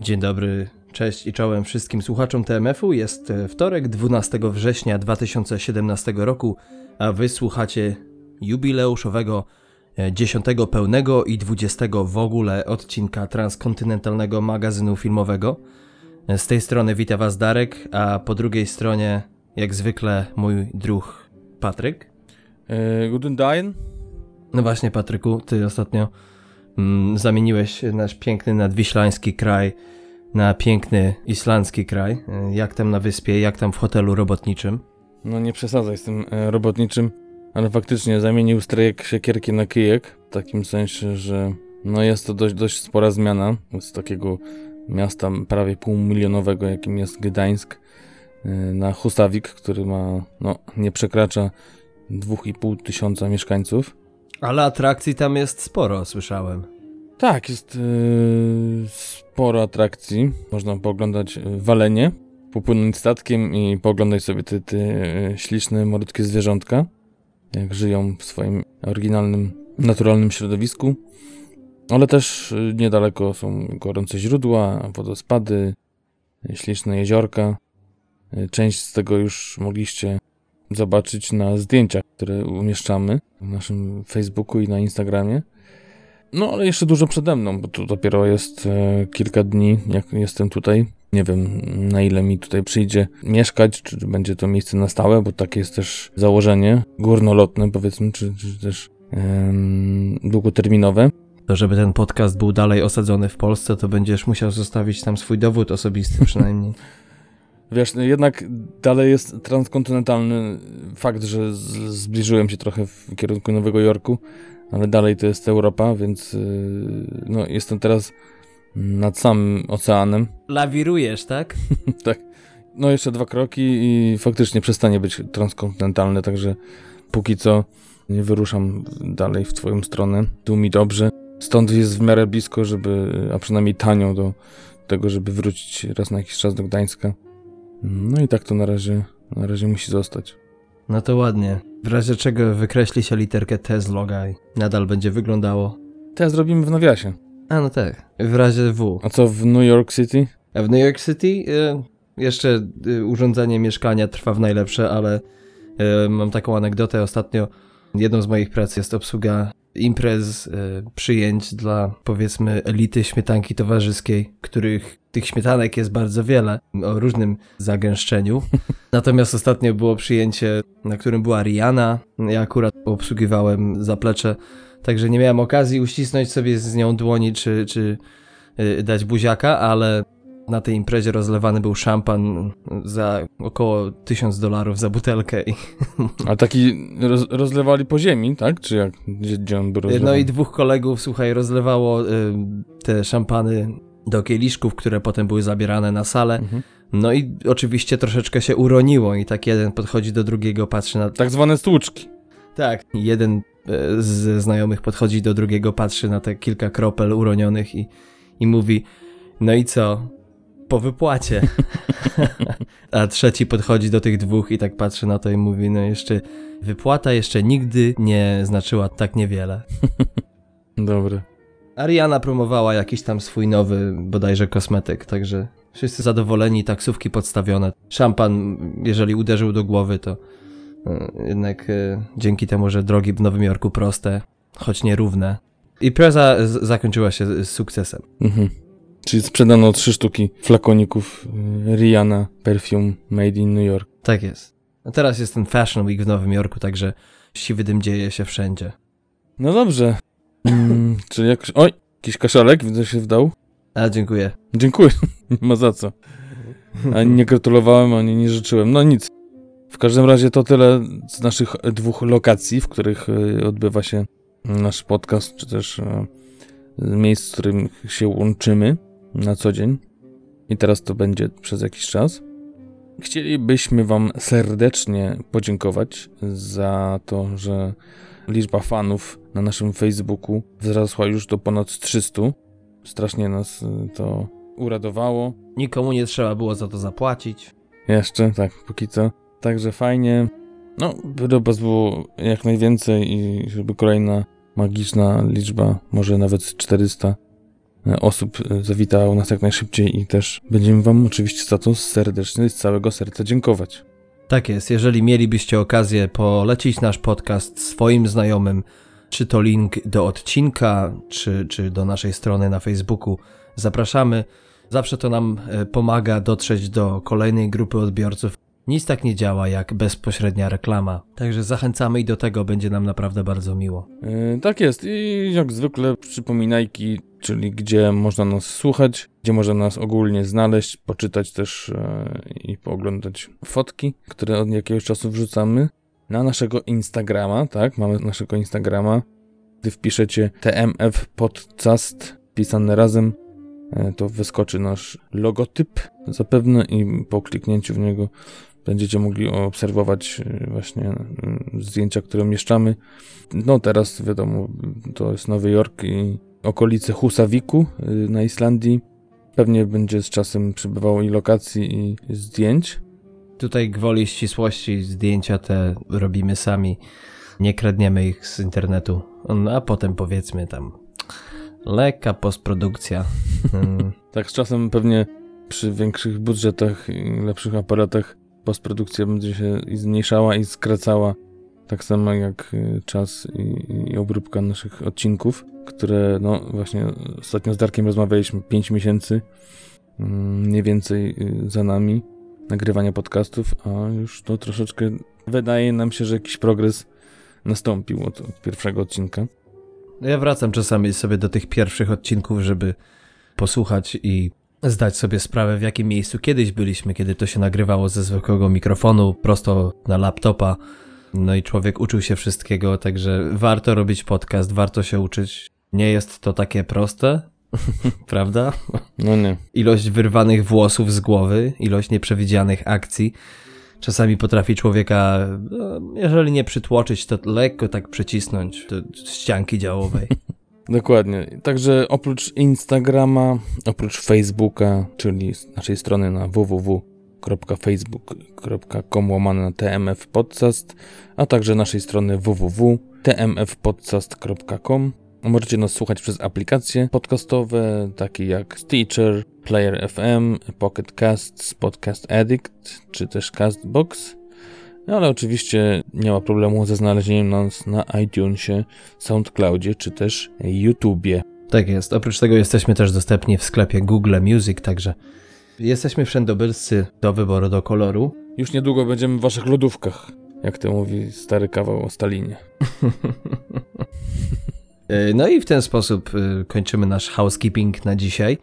Dzień dobry, cześć i czołem wszystkim słuchaczom TMF-u. Jest e, wtorek, 12 września 2017 roku, a wy słuchacie jubileuszowego 10 e, pełnego i 20 w ogóle odcinka transkontynentalnego magazynu filmowego. E, z tej strony wita was Darek, a po drugiej stronie jak zwykle mój druh Patryk. Guten Dagen. No właśnie Patryku, ty ostatnio zamieniłeś nasz piękny nadwiślański kraj na piękny islandzki kraj. E, jak tam na wyspie, jak tam w hotelu robotniczym? No nie przesadzaj z tym e, robotniczym, ale faktycznie zamienił strejek siekierki na kijek, w takim sensie, że no jest to dość, dość spora zmiana z takiego miasta prawie półmilionowego, jakim jest Gdańsk, e, na Hustawik, który ma, no nie przekracza 2,5 tysiąca mieszkańców. Ale atrakcji tam jest sporo, słyszałem. Tak, jest yy, sporo atrakcji. Można pooglądać e, walenie, popłynąć statkiem i pooglądać sobie te, te e, śliczne, malutkie zwierzątka, jak żyją w swoim oryginalnym, naturalnym środowisku. Ale też niedaleko są gorące źródła, wodospady, śliczne jeziorka. Część z tego już mogliście zobaczyć na zdjęciach, które umieszczamy w naszym Facebooku i na Instagramie. No, ale jeszcze dużo przede mną, bo to dopiero jest e, kilka dni, jak jestem tutaj. Nie wiem, na ile mi tutaj przyjdzie mieszkać, czy będzie to miejsce na stałe, bo takie jest też założenie górnolotne, powiedzmy, czy, czy też e, długoterminowe. To, żeby ten podcast był dalej osadzony w Polsce, to będziesz musiał zostawić tam swój dowód osobisty przynajmniej. Wiesz, jednak dalej jest transkontynentalny fakt, że zbliżyłem się trochę w kierunku Nowego Jorku, ale dalej to jest Europa, więc yy, no, jestem teraz nad samym oceanem. Lawirujesz, tak? tak. No jeszcze dwa kroki i faktycznie przestanie być transkontynentalny, także póki co nie wyruszam dalej w twoją stronę. Tu mi dobrze. Stąd jest w miarę blisko, żeby, a przynajmniej tanio do tego, żeby wrócić raz na jakiś czas do Gdańska. No i tak to na razie, na razie musi zostać. No to ładnie. W razie czego wykreśli się literkę T z loga i nadal będzie wyglądało. T zrobimy w nawiasie. A no tak, w razie W. A co w New York City? A w New York City y, jeszcze y, urządzenie mieszkania trwa w najlepsze, ale y, mam taką anegdotę ostatnio. Jedną z moich prac jest obsługa imprez, e, przyjęć dla powiedzmy elity śmietanki towarzyskiej, których tych śmietanek jest bardzo wiele o różnym zagęszczeniu. Natomiast ostatnio było przyjęcie, na którym była Rihanna. Ja akurat obsługiwałem zaplecze, także nie miałem okazji uścisnąć sobie z nią dłoni czy, czy e, dać buziaka, ale na tej imprezie rozlewany był szampan za około 1000 dolarów za butelkę. I... A taki roz, rozlewali po ziemi, tak? Czy jak? Gdzie, gdzie on by rozlewał? No i dwóch kolegów, słuchaj, rozlewało y, te szampany do kieliszków, które potem były zabierane na salę. Mhm. No i oczywiście troszeczkę się uroniło i tak jeden podchodzi do drugiego, patrzy na... Tak zwane stłuczki. Tak, jeden y, z znajomych podchodzi do drugiego, patrzy na te kilka kropel uronionych i, i mówi, no i co? Po wypłacie. A trzeci podchodzi do tych dwóch i tak patrzy na to i mówi, no jeszcze wypłata jeszcze nigdy nie znaczyła tak niewiele. Dobry. Ariana promowała jakiś tam swój nowy, bodajże kosmetyk, także wszyscy zadowoleni, taksówki podstawione. Szampan, jeżeli uderzył do głowy, to e, jednak e, dzięki temu, że drogi w Nowym Jorku proste, choć nierówne. Impreza zakończyła się z sukcesem. Mhm. Czyli sprzedano trzy sztuki flakoników y, Rihanna Perfume Made in New York. Tak jest. A teraz jest ten Fashion Week w Nowym Jorku, także siwy dym dzieje się wszędzie. No dobrze. Mm, czy jakoś... Oj, jakiś kaszalek widzę się wdał. A, dziękuję. Dziękuję. nie ma za co. Ani nie gratulowałem, ani nie życzyłem. No nic. W każdym razie to tyle z naszych dwóch lokacji, w których y, odbywa się nasz podcast, czy też y, miejsc, z którym się łączymy na co dzień i teraz to będzie przez jakiś czas. Chcielibyśmy Wam serdecznie podziękować za to, że liczba fanów na naszym Facebooku wzrosła już do ponad 300. Strasznie nas y, to uradowało. Nikomu nie trzeba było za to zapłacić. Jeszcze, tak, póki co. Także fajnie. No, by Was było jak najwięcej i żeby kolejna magiczna liczba, może nawet 400 e, osób e, zawitało nas jak najszybciej i też będziemy Wam oczywiście za to serdecznie z całego serca dziękować. Tak jest, jeżeli mielibyście okazję polecić nasz podcast swoim znajomym, czy to link do odcinka, czy, czy do naszej strony na Facebooku, zapraszamy. Zawsze to nam e, pomaga dotrzeć do kolejnej grupy odbiorców. Nic tak nie działa jak bezpośrednia reklama. Także zachęcamy i do tego będzie nam naprawdę bardzo miło. Yy, tak jest i jak zwykle przypominajki, czyli gdzie można nas słuchać, gdzie można nas ogólnie znaleźć, poczytać też yy, i pooglądać fotki, które od jakiegoś czasu wrzucamy. Na naszego Instagrama, tak, mamy naszego Instagrama. Gdy wpiszecie TMF podcast pisane razem, yy, to wyskoczy nasz logotyp zapewne i po kliknięciu w niego Będziecie mogli obserwować y, właśnie zdjęcia, które mieszczamy. No teraz wiadomo, to jest Nowy Jork i okolice Husaviku y, na Islandii. Pewnie będzie z czasem przybywało i lokacji, i zdjęć. Tutaj gwoli ścisłości zdjęcia te robimy sami. Nie kradniemy ich z internetu. No, a potem powiedzmy tam lekka postprodukcja. Hmm. tak z czasem pewnie przy większych budżetach i lepszych aparatach postprodukcja będzie się zmniejszała i skracała, tak samo jak y, czas i, i obróbka naszych odcinków, które, no właśnie, ostatnio z Darkiem rozmawialiśmy 5 miesięcy, mm, mniej więcej y, za nami nagrywania podcastów, a już to troszeczkę wydaje nam się, że jakiś progres nastąpił od, od pierwszego odcinka. Ja wracam czasami sobie do tych pierwszych odcinków, żeby posłuchać i zdać sobie sprawę, w jakim miejscu kiedyś byliśmy, kiedy to się nagrywało ze zwykłego mikrofonu prosto na laptopa. No i człowiek uczył się wszystkiego, także warto robić podcast, warto się uczyć. Nie jest to takie proste, prawda? No nie. Ilość wyrwanych włosów z głowy, ilość nieprzewidzianych akcji. Czasami potrafi człowieka, no, jeżeli nie przytłoczyć, to lekko tak przycisnąć do ścianki działowej. Dokładnie. Także oprócz Instagrama, oprócz Facebooka, czyli naszej strony na www.facebook.com łamane na TMF Podcast, a także naszej strony www.tmfpodcast.com. Możecie nas słuchać przez aplikacje podcastowe, takie jak Stitcher, Player FM, Pocket Casts, Podcast Addict, czy też Castbox. No ale oczywiście nie ma problemu ze znalezieniem nas na iTunesie, SoundCloudzie czy też YouTubie. Tak jest. Oprócz tego jesteśmy też dostępni w sklepie Google Music, także jesteśmy wszędobylscy do wyboru, do koloru. Już niedługo będziemy w waszych lodówkach, jak to mówi stary kawał o Stalinie. E, no i w ten sposób e, kończymy nasz housekeeping na dzisiaj.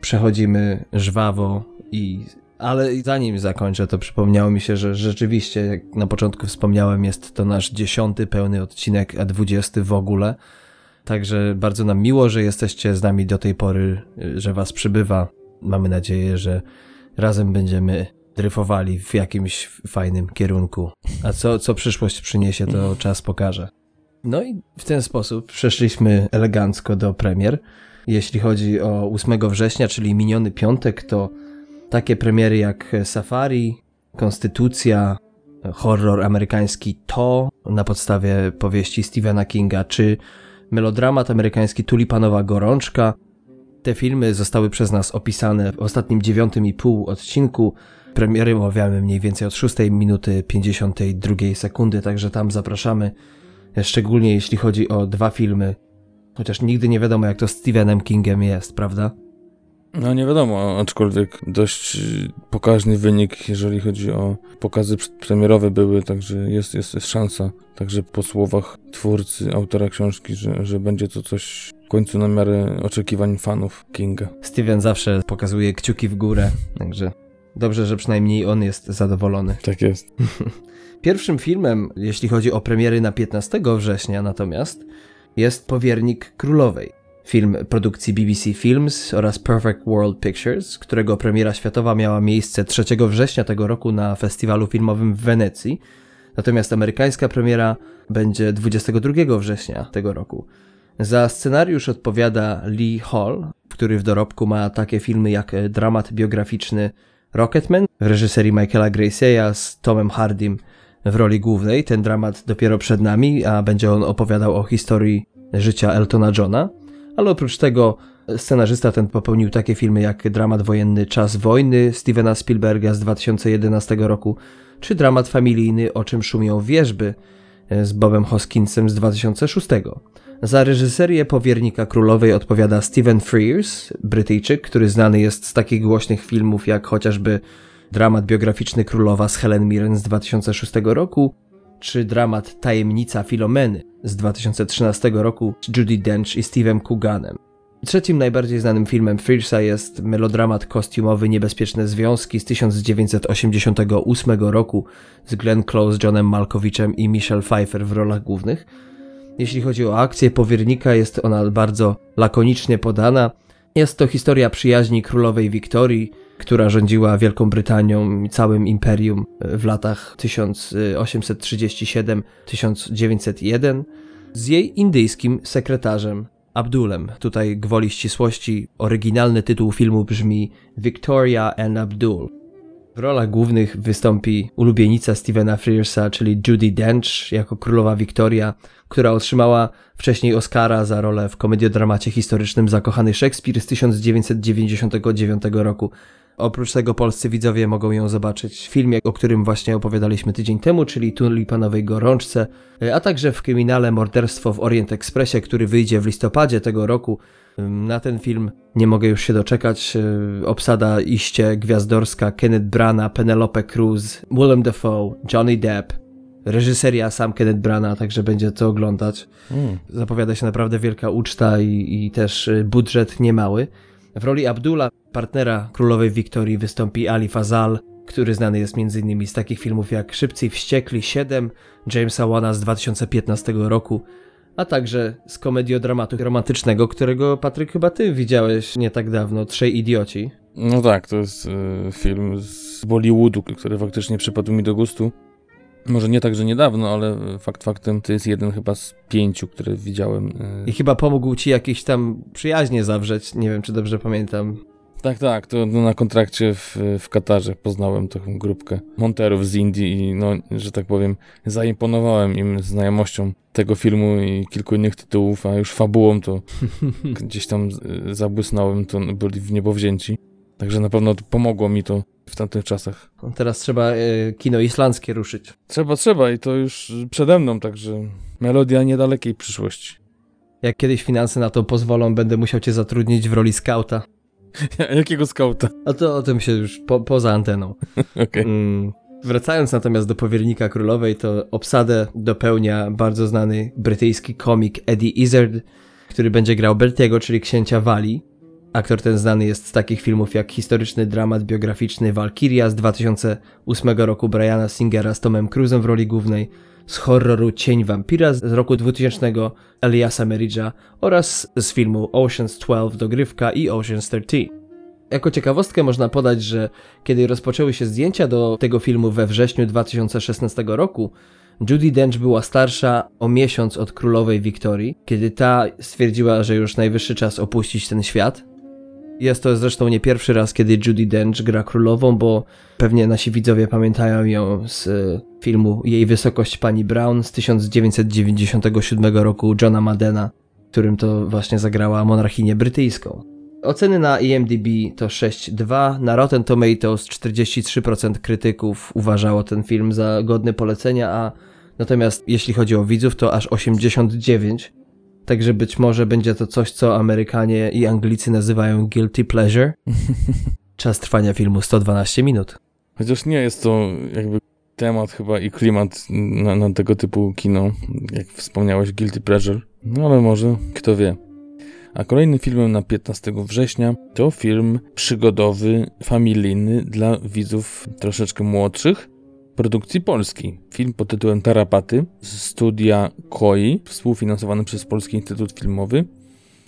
Przechodzimy żwawo i ale zanim zakończę, to przypomniało mi się, że rzeczywiście, jak na początku wspomniałem, jest to nasz dziesiąty pełny odcinek, a dwudziesty w ogóle. Także bardzo nam miło, że jesteście z nami do tej pory, że was przybywa. Mamy nadzieję, że razem będziemy dryfowali w jakimś fajnym kierunku. A co, co przyszłość przyniesie, to czas pokaże. No i w ten sposób przeszliśmy elegancko do premier. Jeśli chodzi o 8 września, czyli miniony piątek, to takie premiery jak Safari, Konstytucja, horror amerykański To na podstawie powieści Stephena Kinga, czy melodramat amerykański Tulipanowa Gorączka. Te filmy zostały przez nas opisane w ostatnim dziewiątym i pół odcinku. Premiery omawiamy mniej więcej od 6 minuty 52 sekundy, także tam zapraszamy. Szczególnie jeśli chodzi o dwa filmy, chociaż nigdy nie wiadomo jak to z Stephenem Kingem jest, prawda? No nie wiadomo, aczkolwiek dość y, pokaźny wynik, jeżeli chodzi o pokazy premierowe były, także jest, jest, jest szansa, także po słowach twórcy, autora książki, że, że będzie to coś końcu na miarę oczekiwań fanów Kinga. Steven zawsze pokazuje kciuki w górę, także dobrze, że przynajmniej on jest zadowolony. Tak jest. Pierwszym filmem, jeśli chodzi o premiery na 15 września natomiast, jest Powiernik Królowej film produkcji BBC Films oraz Perfect World Pictures, którego premiera światowa miała miejsce 3 września tego roku na festiwalu filmowym w Wenecji. Natomiast amerykańska premiera będzie 22 września tego roku. Za scenariusz odpowiada Lee Hall, który w dorobku ma takie filmy jak dramat biograficzny Rocketman w reżyserii Michaela Graceya z Tomem Hardym w roli głównej. Ten dramat dopiero przed nami, a będzie on opowiadał o historii życia Eltona Johna ale oprócz tego Scenarzysta ten popełnił takie filmy jak dramat wojenny Czas wojny Stevena Spielberga z 2011 roku, czy dramat familijny O czym szumią wierzby z Bobem Hoskinsem z 2006. Za reżyserię Powiernika Królowej odpowiada Stephen Frears, Brytyjczyk, który znany jest z takich głośnych filmów jak chociażby dramat biograficzny Królowa z Helen Mirren z 2006 roku, czy dramat Tajemnica Filomeny z 2013 roku z Judy Dench i Steve'em Cooganem. Trzecim najbardziej znanym filmem Frearsa jest melodramat kostiumowy Niebezpieczne Związki z 1988 roku z Glenn Close, Johnem Malkowiczem i Michelle Pfeiffer w rolach głównych. Jeśli chodzi o akcję powiernika, jest ona bardzo lakonicznie podana. Jest to historia przyjaźni królowej Wiktorii, która rządziła Wielką Brytanią i całym imperium w latach 1837-1901 z jej indyjskim sekretarzem Abdulem. Tutaj gwoli ścisłości oryginalny tytuł filmu brzmi Victoria and Abdul. W rolach głównych wystąpi ulubienica Stevena Frearsa, czyli Judy Dench jako królowa Victoria, która otrzymała wcześniej Oscara za rolę w komediodramacie historycznym Zakochany Szekspir z 1999 roku. Oprócz tego polscy widzowie mogą ją zobaczyć w filmie, o którym właśnie opowiadaliśmy tydzień temu, czyli Tulipanowej Gorączce, a także w kryminale Morderstwo w Orient Expressie, który wyjdzie w listopadzie tego roku. Na ten film nie mogę już się doczekać. Obsada iście gwiazdorska Kenneth Branagh, Penelope Cruz, Willem Dafoe, Johnny Depp, reżyseria sam Kenneth Branagh, także będzie co oglądać. Mm. Zapowiada się naprawdę wielka uczta i, i też budżet niemały. W roli Abdullah, partnera królowej Wiktorii, wystąpi Ali Fazal, który znany jest m.in. z takich filmów jak Szybcy i Wściekli 7, Jamesa Wana z 2015 roku, a także z komediodramatu romantycznego, którego Patryk chyba ty widziałeś nie tak dawno, Trzej Idioci. No tak, to jest y, film z Bollywoodu, który faktycznie przypadł mi do gustu. Może nie tak, że niedawno, ale fakt faktem to jest jeden chyba z pięciu, które widziałem. I chyba pomógł ci jakieś tam przyjaźnie zawrzeć, nie wiem czy dobrze pamiętam. Tak, tak, to na kontrakcie w, w Katarze poznałem taką grupkę monterów z Indii i no, że tak powiem, zaimponowałem im znajomością tego filmu i kilku innych tytułów, a już fabułą to gdzieś tam zabłysnąłem, to byli w niebo wzięci. Także na pewno pomogło mi to w tamtych czasach. Teraz trzeba y, kino islandzkie ruszyć. Trzeba, trzeba i to już przede mną, także melodia niedalekiej przyszłości. Jak kiedyś finanse na to pozwolą, będę musiał cię zatrudnić w roli skauta. Jakiego skauta? A to o tym się już po, poza anteną. okay. mm, wracając natomiast do Powiernika Królowej, to obsadę dopełnia bardzo znany brytyjski komik Eddie Izzard, który będzie grał Bertiego, czyli księcia Wali. Aktor ten znany jest z takich filmów jak historyczny dramat biograficzny Valkyria z 2008 roku Briana Singera z Tomem Cruzem w roli głównej, z horroru Cień Wampira z roku 2000 Eliasa Meridża oraz z filmu Ocean's 12 Dogrywka i Ocean's 13. Jako ciekawostkę można podać, że kiedy rozpoczęły się zdjęcia do tego filmu we wrześniu 2016 roku, Judy Dench była starsza o miesiąc od królowej Wiktorii, kiedy ta stwierdziła, że już najwyższy czas opuścić ten świat. Jest to zresztą nie pierwszy raz, kiedy Judy Dench gra królową, bo pewnie nasi widzowie pamiętają ją z e, filmu Jej Wysokość Pani Brown z 1997 roku Johna Madena, którym to właśnie zagrała monarchinię brytyjską. Oceny na IMDb to 6.2, na Rotten Tomatoes 43% krytyków uważało ten film za godny polecenia, a natomiast jeśli chodzi o widzów to aż 89%. Także być może będzie to coś, co Amerykanie i Anglicy nazywają guilty pleasure. Czas trwania filmu 112 minut. Chociaż nie jest to jakby temat chyba i klimat na, na tego typu kino, jak wspomniałeś, guilty pleasure. No ale może, kto wie. A kolejnym filmem na 15 września to film przygodowy, familijny dla widzów troszeczkę młodszych, produkcji polskiej. Film pod tytułem Tarapaty z studia KOI, współfinansowany przez Polski Instytut Filmowy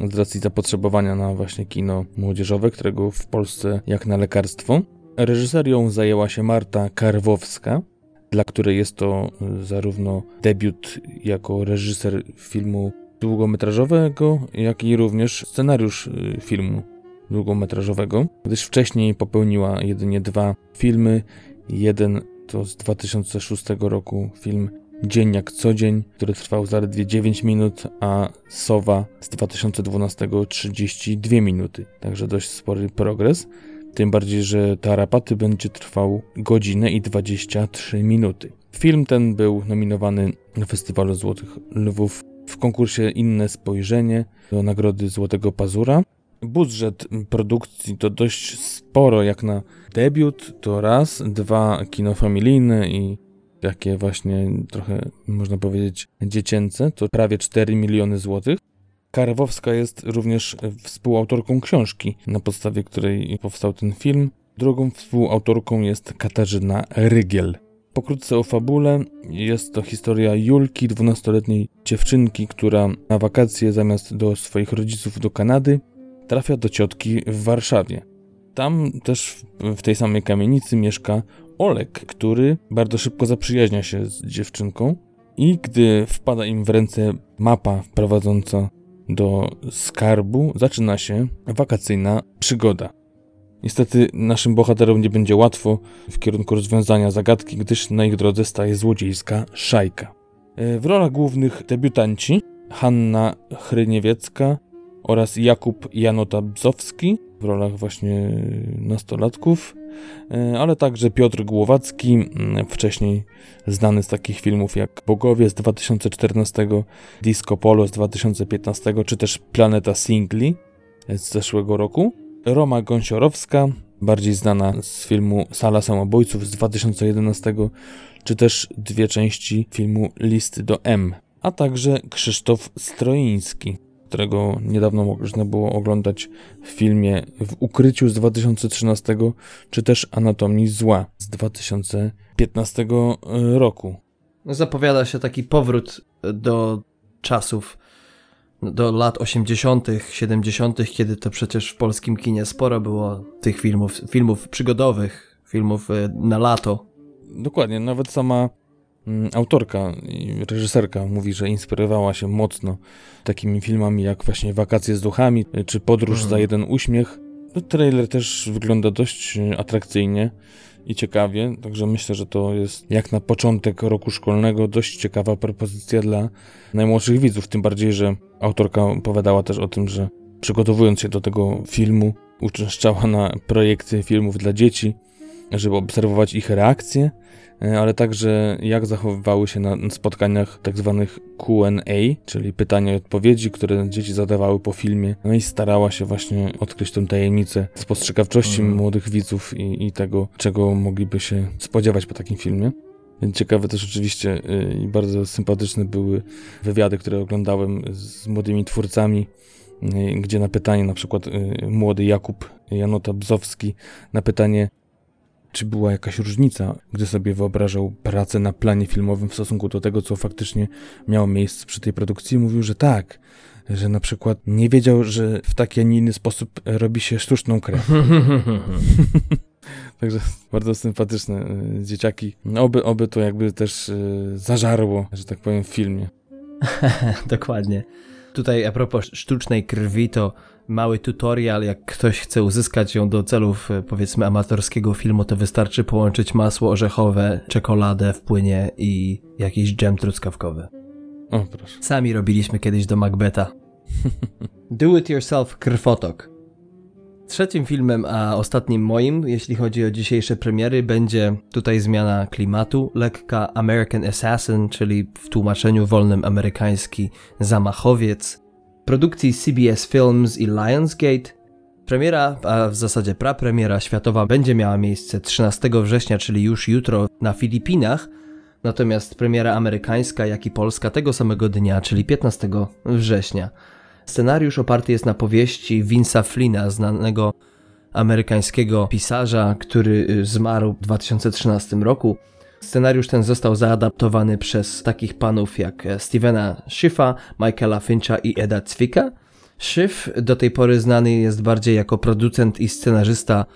z racji zapotrzebowania na właśnie kino młodzieżowe, którego w Polsce jak na lekarstwo. Reżyserią zajęła się Marta Karwowska, dla której jest to y, zarówno debiut jako reżyser filmu długometrażowego, jak i również scenariusz y, filmu długometrażowego, gdyż wcześniej popełniła jedynie dwa filmy. Jeden to z 2006 roku film Dzień jak co dzień, który trwał zaledwie 9 minut, a Sowa z 2012 32 minuty. Także dość spory progres. Tym bardziej, że Tarapaty będzie trwał godzinę i 23 minuty. Film ten był nominowany na Festiwalu Złotych Lwów w konkursie Inne Spojrzenie do Nagrody Złotego Pazura. Budżet produkcji to dość sporo jak na debiut, to raz, dwa kino familijne i takie właśnie trochę można powiedzieć dziecięce, to prawie 4 miliony złotych. Karwowska jest również współautorką książki, na podstawie której powstał ten film. Drugą współautorką jest Katarzyna Rygiel. Pokrótce o fabule. Jest to historia Julki, 12-letniej dziewczynki, która na wakacje zamiast do swoich rodziców do Kanady trafia do ciotki w Warszawie. Tam też w tej samej kamienicy mieszka Olek, który bardzo szybko zaprzyjaźnia się z dziewczynką i gdy wpada im w ręce mapa prowadząca do skarbu, zaczyna się wakacyjna przygoda. Niestety naszym bohaterom nie będzie łatwo w kierunku rozwiązania zagadki, gdyż na ich drodze staje złodziejska szajka. E, w rolach głównych debiutanci Hanna Chryniewiecka oraz Jakub Janota Bzowski w rolach właśnie nastolatków, e, ale także Piotr Głowacki, wcześniej znany z takich filmów jak Bogowie z 2014, Disco Polo z 2015, czy też Planeta Singli z zeszłego roku. Roma Gąsiorowska, bardziej znana z filmu Sala Samobójców z 2011, czy też dwie części filmu List do M, a także Krzysztof Stroiński, którego niedawno można było oglądać w filmie W ukryciu z 2013, czy też Anatomii zła z 2015 roku. Zapowiada się taki powrót do czasów do lat 80., 70., kiedy to przecież w polskim kinie sporo było tych filmów, filmów przygodowych, filmów e, na lato. Dokładnie, nawet sama autorka i reżyserka mówi, że inspirowała się mocno takimi filmami jak właśnie Wakacje z duchami e, czy Podróż mhm. za jeden uśmiech. No, trailer też wygląda dość e, atrakcyjnie i ciekawie, także myślę, że to jest jak na początek roku szkolnego dość ciekawa propozycja dla najmłodszych widzów, tym bardziej, że autorka opowiadała też o tym, że przygotowując się do tego filmu, uczęszczała na projekty filmów dla dzieci, żeby obserwować ich reakcje, e, ale także jak zachowywały się na spotkaniach tak zwanych Q&A, czyli pytania i odpowiedzi, które dzieci zadawały po filmie. No i starała się właśnie odkryć tę tajemnicę spostrzegawczości mm. młodych widzów i, i tego, czego mogliby się spodziewać po takim filmie. Ciekawe też oczywiście y, i bardzo sympatyczne były wywiady, które oglądałem z młodymi twórcami, y, gdzie na pytanie na przykład młody Jakub Janota Bzowski na pytanie czy była jakaś różnica, gdy sobie wyobrażał pracę na planie filmowym w stosunku do tego, co faktycznie miało miejsce przy tej produkcji, mówił, że tak, że na przykład nie wiedział, że w taki, a nie inny sposób robi się sztuczną krew. Także bardzo sympatyczne e, dzieciaki. Oby, oby to jakby też e, zażarło, że tak powiem, w filmie. Dokładnie. Tutaj a propos sztucznej krwi, to mały tutorial, jak ktoś chce uzyskać ją do celów e, powiedzmy amatorskiego filmu, to wystarczy połączyć masło orzechowe, czekoladę w płynie i jakiś dżem truskawkowy. O, proszę. Sami robiliśmy kiedyś do Macbeta. Do it yourself krwotok. Trzecim filmem, a ostatnim moim, jeśli chodzi o dzisiejsze premiery, będzie tutaj zmiana klimatu, lekka American Assassin, czyli w tłumaczeniu wolnym amerykański zamachowiec, produkcji CBS Films i Lionsgate. Premiera, a w zasadzie prapremiera światowa będzie miała miejsce 13 września, czyli już jutro na Filipinach, natomiast premiera amerykańska, jak i polska tego samego dnia, czyli 15 września. Scenariusz oparty jest na powieści Vince'a Flina, znanego amerykańskiego pisarza, który y, zmarł w 2013 roku. Scenariusz ten został zaadaptowany przez takich panów jak e, Stevena Schiffa, Michaela Fincha i Eda Zwicka. Schiff do tej pory znany jest bardziej jako producent i scenarzysta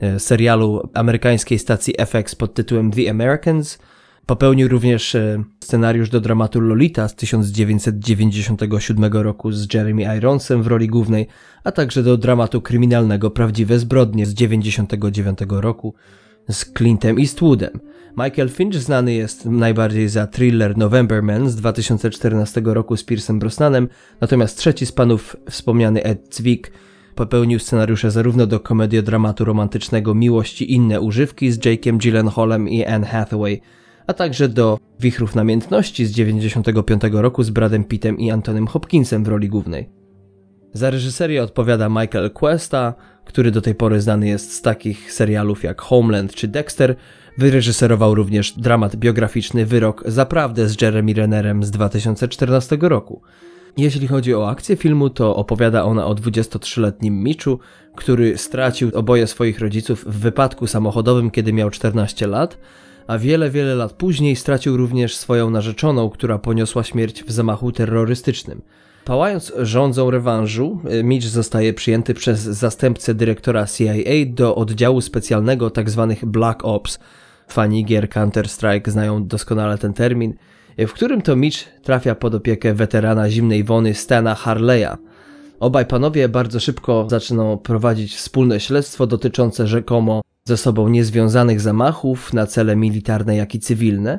e, serialu amerykańskiej stacji FX pod tytułem The Americans – Popełnił również e, scenariusz do dramatu Lolita z 1997 roku z Jeremy Ironsem w roli głównej, a także do dramatu kryminalnego Prawdziwe Zbrodnie z 1999 roku z Clintem Eastwoodem. Michael Finch znany jest najbardziej za thriller November Man z 2014 roku z Piersem Brosnanem, natomiast trzeci z panów, wspomniany Ed Zwick, popełnił scenariusze zarówno do komediodramatu romantycznego Miłość i inne używki z Jake'em Gyllenhaalem i Anne Hathaway, a także do Wichrów Namiętności z 95 roku z Bradem Pittem i Antonym Hopkinsem w roli głównej. Za reżyserię odpowiada Michael Cuesta, który do tej pory znany jest z takich serialów jak Homeland czy Dexter. Wyreżyserował również dramat biograficzny Wyrok Zaprawdę z Jeremy Rennerem z 2014 roku. Jeśli chodzi o akcję filmu, to opowiada ona o 23-letnim Mitchu, który stracił oboje swoich rodziców w wypadku samochodowym, kiedy miał 14 lat, a wiele, wiele lat później stracił również swoją narzeczoną, która poniosła śmierć w zamachu terrorystycznym. Pałając rządzą rewanżu, Mitch zostaje przyjęty przez zastępcę dyrektora CIA do oddziału specjalnego tzw. Tak Black Ops. Fani gier Counter-Strike znają doskonale ten termin, w którym to Mitch trafia pod opiekę weterana zimnej wony Stana Harleya. Obaj panowie bardzo szybko zaczynają prowadzić wspólne śledztwo dotyczące rzekomo ze sobą niezwiązanych zamachów na cele militarne jak i cywilne.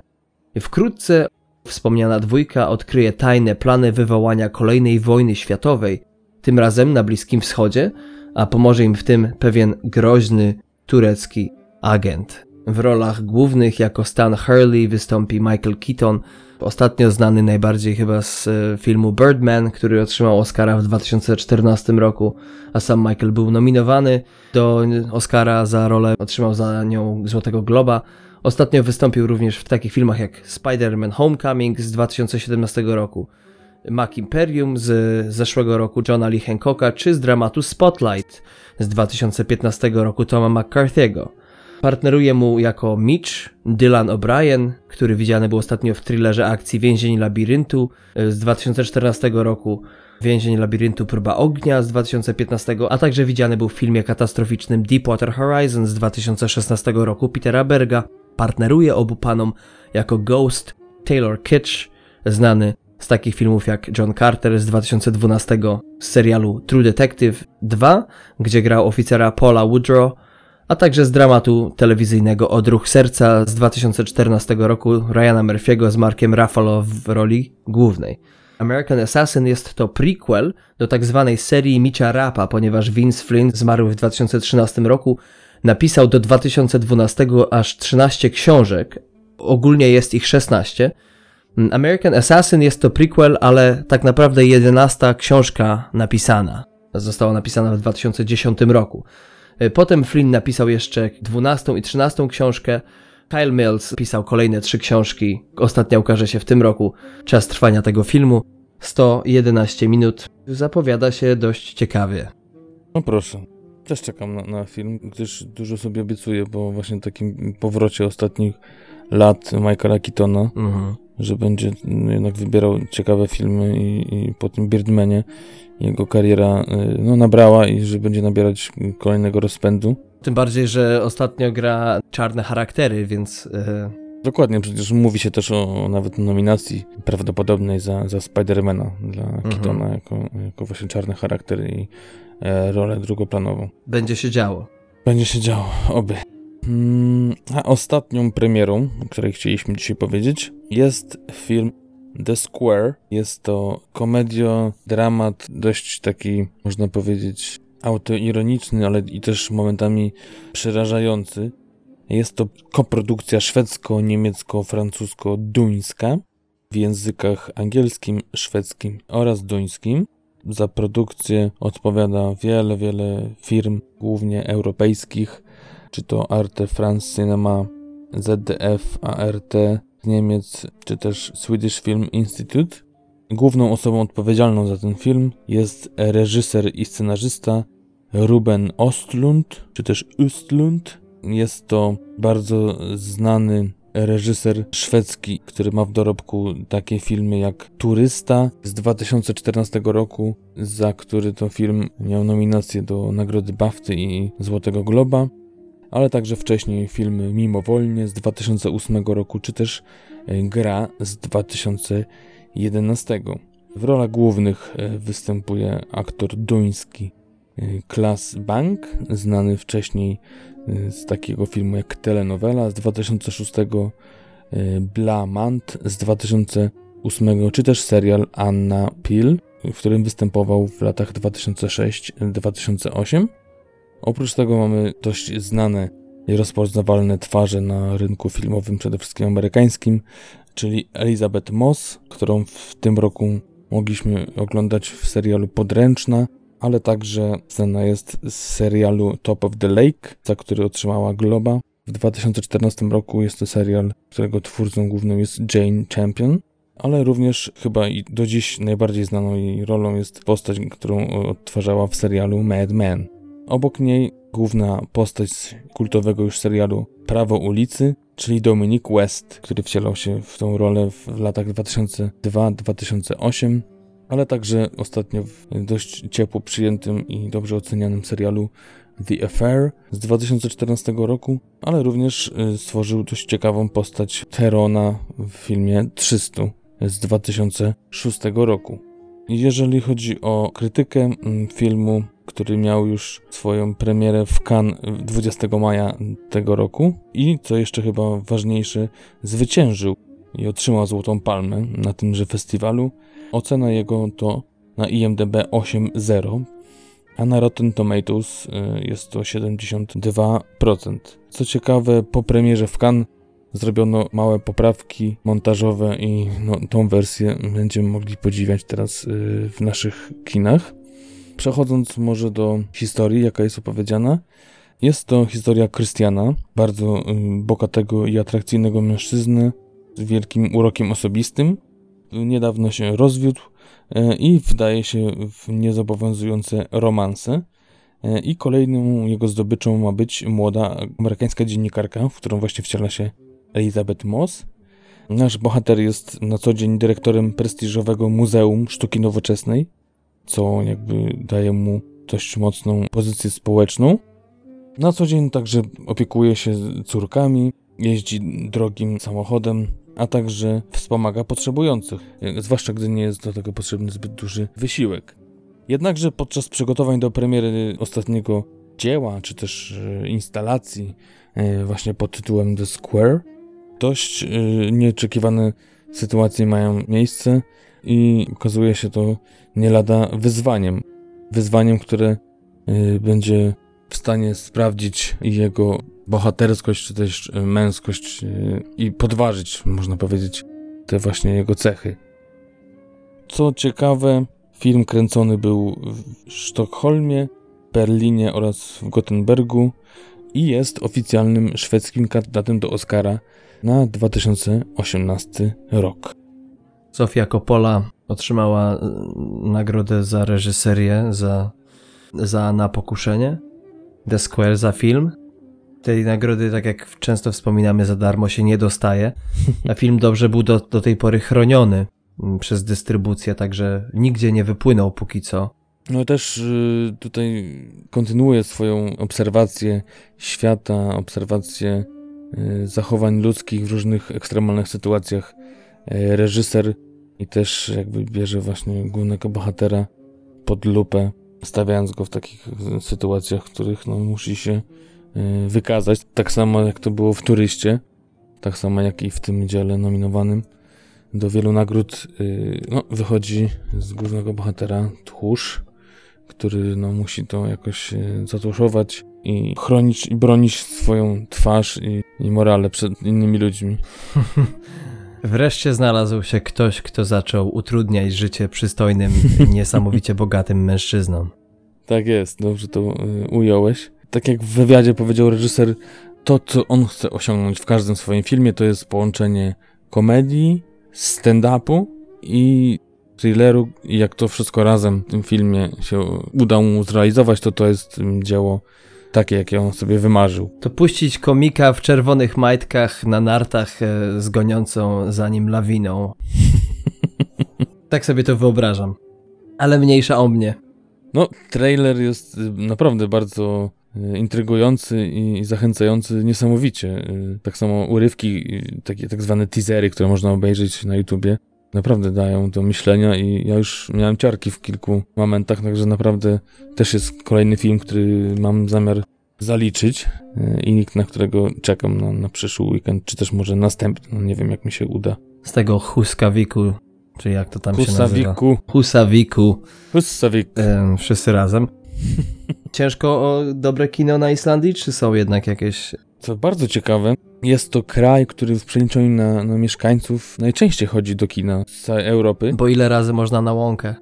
Wkrótce Wspomniana dwójka odkryje tajne plany wywołania kolejnej wojny światowej, tym razem na Bliskim Wschodzie, a pomoże im w tym pewien groźny turecki agent. W rolach głównych jako Stan Hurley wystąpi Michael Keaton, ostatnio znany najbardziej chyba z e, filmu Birdman, który otrzymał Oscara w 2014 roku, a sam Michael był nominowany do Oscara za rolę, otrzymał za nią Złotego Globa. Ostatnio wystąpił również w takich filmach jak Spider-Man Homecoming z 2017 roku, Mac Imperium z zeszłego roku Johna Lee Hancocka czy z dramatu Spotlight z 2015 roku Toma McCarthy'ego. Partneruje mu jako Mitch Dylan O'Brien, który widziany był ostatnio w thrillerze akcji Więzień Labiryntu z 2014 roku, Więzień Labiryntu Próba Ognia z 2015, a także widziany był w filmie katastroficznym Deepwater Horizon z 2016 roku Petera Berga, partneruje obu panom jako Ghost Taylor Kitsch, znany z takich filmów jak John Carter z 2012 z serialu True Detective 2, gdzie grał oficera Paula Woodrow, a także z dramatu telewizyjnego Odruch Serca z 2014 roku Ryana Murphy'ego z Markiem Ruffalo w roli głównej. American Assassin jest to prequel do tak zwanej serii Micia Rapa, ponieważ Vince Flynn zmarł w 2013 roku Napisał do 2012 aż 13 książek, ogólnie jest ich 16. American Assassin jest to prequel, ale tak naprawdę 11 książka napisana. Została napisana w 2010 roku. Potem Flynn napisał jeszcze 12 i 13 książkę. Kyle Mills pisał kolejne trzy książki. Ostatnia ukaże się w tym roku. Czas trwania tego filmu 111 minut. Zapowiada się dość ciekawie. No proszę. Też czekam na, na film, gdyż dużo sobie obiecuję po właśnie takim powrocie ostatnich lat Michaela Keatona, mhm. że będzie jednak wybierał ciekawe filmy i, i po tym Birdmanie jego kariera y, no, nabrała i że będzie nabierać kolejnego rozpędu. Tym bardziej, że ostatnio gra czarne charaktery, więc... Yy... Dokładnie, przecież mówi się też o nawet nominacji prawdopodobnej za, za Spidermana dla mhm. Keatona jako, jako właśnie czarny charakter i E, rolę drugoplanową. Będzie się działo. Będzie się działo, oby. Hmm, a ostatnią premierą, o której chcieliśmy dzisiaj powiedzieć, jest film The Square. Jest to komedio, dramat, dość taki, można powiedzieć, autoironiczny, ale i też momentami przerażający. Jest to koprodukcja szwedzko-niemiecko-francusko-duńska w językach angielskim, szwedzkim oraz duńskim. Za produkcję odpowiada wiele, wiele firm, głównie europejskich, czy to Arte France Cinema, ZDF, ART Niemiec, czy też Swedish Film Institute. Główną osobą odpowiedzialną za ten film jest reżyser i scenarzysta Ruben Ostlund, czy też Östlund. Jest to bardzo znany reżyser szwedzki, który ma w dorobku takie filmy jak Turysta z 2014 roku, za który to film miał nominację do Nagrody BAFTY i Złotego Globa, ale także wcześniej filmy Mimowolnie z 2008 roku, czy też e, Gra z 2011. W rolach głównych e, występuje aktor duński Class Bank, znany wcześniej z takiego filmu jak Telenowela z 2006, Blamant z 2008, czy też serial Anna Peel, w którym występował w latach 2006-2008. Oprócz tego mamy dość znane i rozpoznawalne twarze na rynku filmowym, przede wszystkim amerykańskim, czyli Elizabeth Moss, którą w tym roku mogliśmy oglądać w serialu Podręczna, ale także znana jest z serialu Top of the Lake, za który otrzymała Globa. W 2014 roku jest to serial, którego twórcą główną jest Jane Champion, ale również chyba i do dziś najbardziej znaną jej rolą jest postać, którą odtwarzała w serialu Mad Men. Obok niej główna postać kultowego już serialu Prawo ulicy, czyli Dominic West, który wcielał się w tą rolę w latach 2002-2008, ale także ostatnio w dość ciepło przyjętym i dobrze ocenianym serialu The Affair z 2014 roku, ale również y, stworzył dość ciekawą postać Terona w filmie 300 z 2006 roku. Jeżeli chodzi o krytykę mm, filmu, który miał już swoją premierę w Cannes 20 maja tego roku i, co jeszcze chyba ważniejsze, zwyciężył i otrzymał Złotą Palmę na tymże festiwalu. Ocena jego to na IMDb 8.0, a na Rotten Tomatoes y, jest to 72%. Co ciekawe, po premierze w Cannes zrobiono małe poprawki montażowe i no, tą wersję będziemy mogli podziwiać teraz y, w naszych kinach. Przechodząc może do historii, jaka jest opowiedziana, jest to historia Krystiana, bardzo bogatego i atrakcyjnego mężczyzny z wielkim urokiem osobistym. Niedawno się rozwiódł y, i wdaje się w niezobowiązujące romanse. I kolejną jego zdobyczą ma być młoda amerykańska dziennikarka, w którą właśnie wciela się Elizabeth Moss. Nasz bohater jest na co dzień dyrektorem prestiżowego Muzeum Sztuki Nowoczesnej, co jakby daje mu dość mocną pozycję społeczną. Na co dzień także opiekuje się córkami, jeździ drogim samochodem, a także wspomaga potrzebujących, zwłaszcza gdy nie jest do tego potrzebny zbyt duży wysiłek. Jednakże podczas przygotowań do premiery ostatniego dzieła, czy też e, instalacji, e, właśnie pod tytułem The Square, dość yy, nieoczekiwane sytuacje mają miejsce i okazuje się to nie lada wyzwaniem. Wyzwaniem, które yy, będzie w stanie sprawdzić jego bohaterskość, czy też męskość yy, i podważyć, można powiedzieć, te właśnie jego cechy. Co ciekawe, film kręcony był w Sztokholmie, Berlinie oraz w Gotenbergu i jest oficjalnym szwedzkim kandydatem do Oscara na 2018 rok. Sofia Coppola otrzymała y, nagrodę za reżyserię, za, za Na pokuszenie, The Square za film. Tej nagrody, tak jak często wspominamy, za darmo się nie dostaje, a film dobrze był do, do tej pory chroniony mm, przez dystrybucję, także nigdzie nie wypłynął póki co. No też y, tutaj kontynuuje swoją obserwację świata, obserwację Y, zachowań ludzkich w różnych ekstremalnych sytuacjach. Y, reżyser i też jakby bierze właśnie głównego bohatera pod lupę, stawiając go w takich sytuacjach, w których no, musi się y, wykazać. Tak samo jak to było w Turyście, tak samo jak i w tym dziele nominowanym do wielu nagród no, wychodzi z głównego bohatera tchórz, który no, musi to jakoś zatuszować, i chronić i bronić swoją twarz i, i morale przed innymi ludźmi. Wreszcie znalazł się ktoś, kto zaczął utrudniać życie przystojnym, niesamowicie bogatym mężczyznom. Tak jest, dobrze to y, ująłeś. Tak jak w wywiadzie powiedział reżyser, to co on chce osiągnąć w każdym swoim filmie to jest połączenie komedii, stand-upu i thrilleru i jak to wszystko razem w tym filmie się uda mu zrealizować, to to jest dzieło takie, jakie on sobie wymarzył. To puścić komika w czerwonych majtkach na nartach e, z goniącą za nim lawiną. tak sobie to wyobrażam. Ale mniejsza o mnie. No, trailer jest y, naprawdę bardzo y, intrygujący i zachęcający niesamowicie. Tak samo urywki, takie tak zwane teasery, które można obejrzeć na YouTubie, naprawdę dają do myślenia i ja już miałem ciarki w kilku momentach, także naprawdę też jest kolejny film, który mam zamiar zaliczyć e, i na którego czekam na, na przyszły weekend, czy też może następny, no nie wiem jak mi się uda. Z tego Huskawiku, czy jak to tam się nazywa? Husawiku. Husawiku. Husawik. Em, wszyscy razem. Ciężko o dobre kino na Islandii, czy są jednak jakieś... Co bardzo ciekawe, jest to kraj, który w przeliczeniu na, na mieszkańców najczęściej chodzi do kina z całej Europy. Bo ile razy można na łąkę?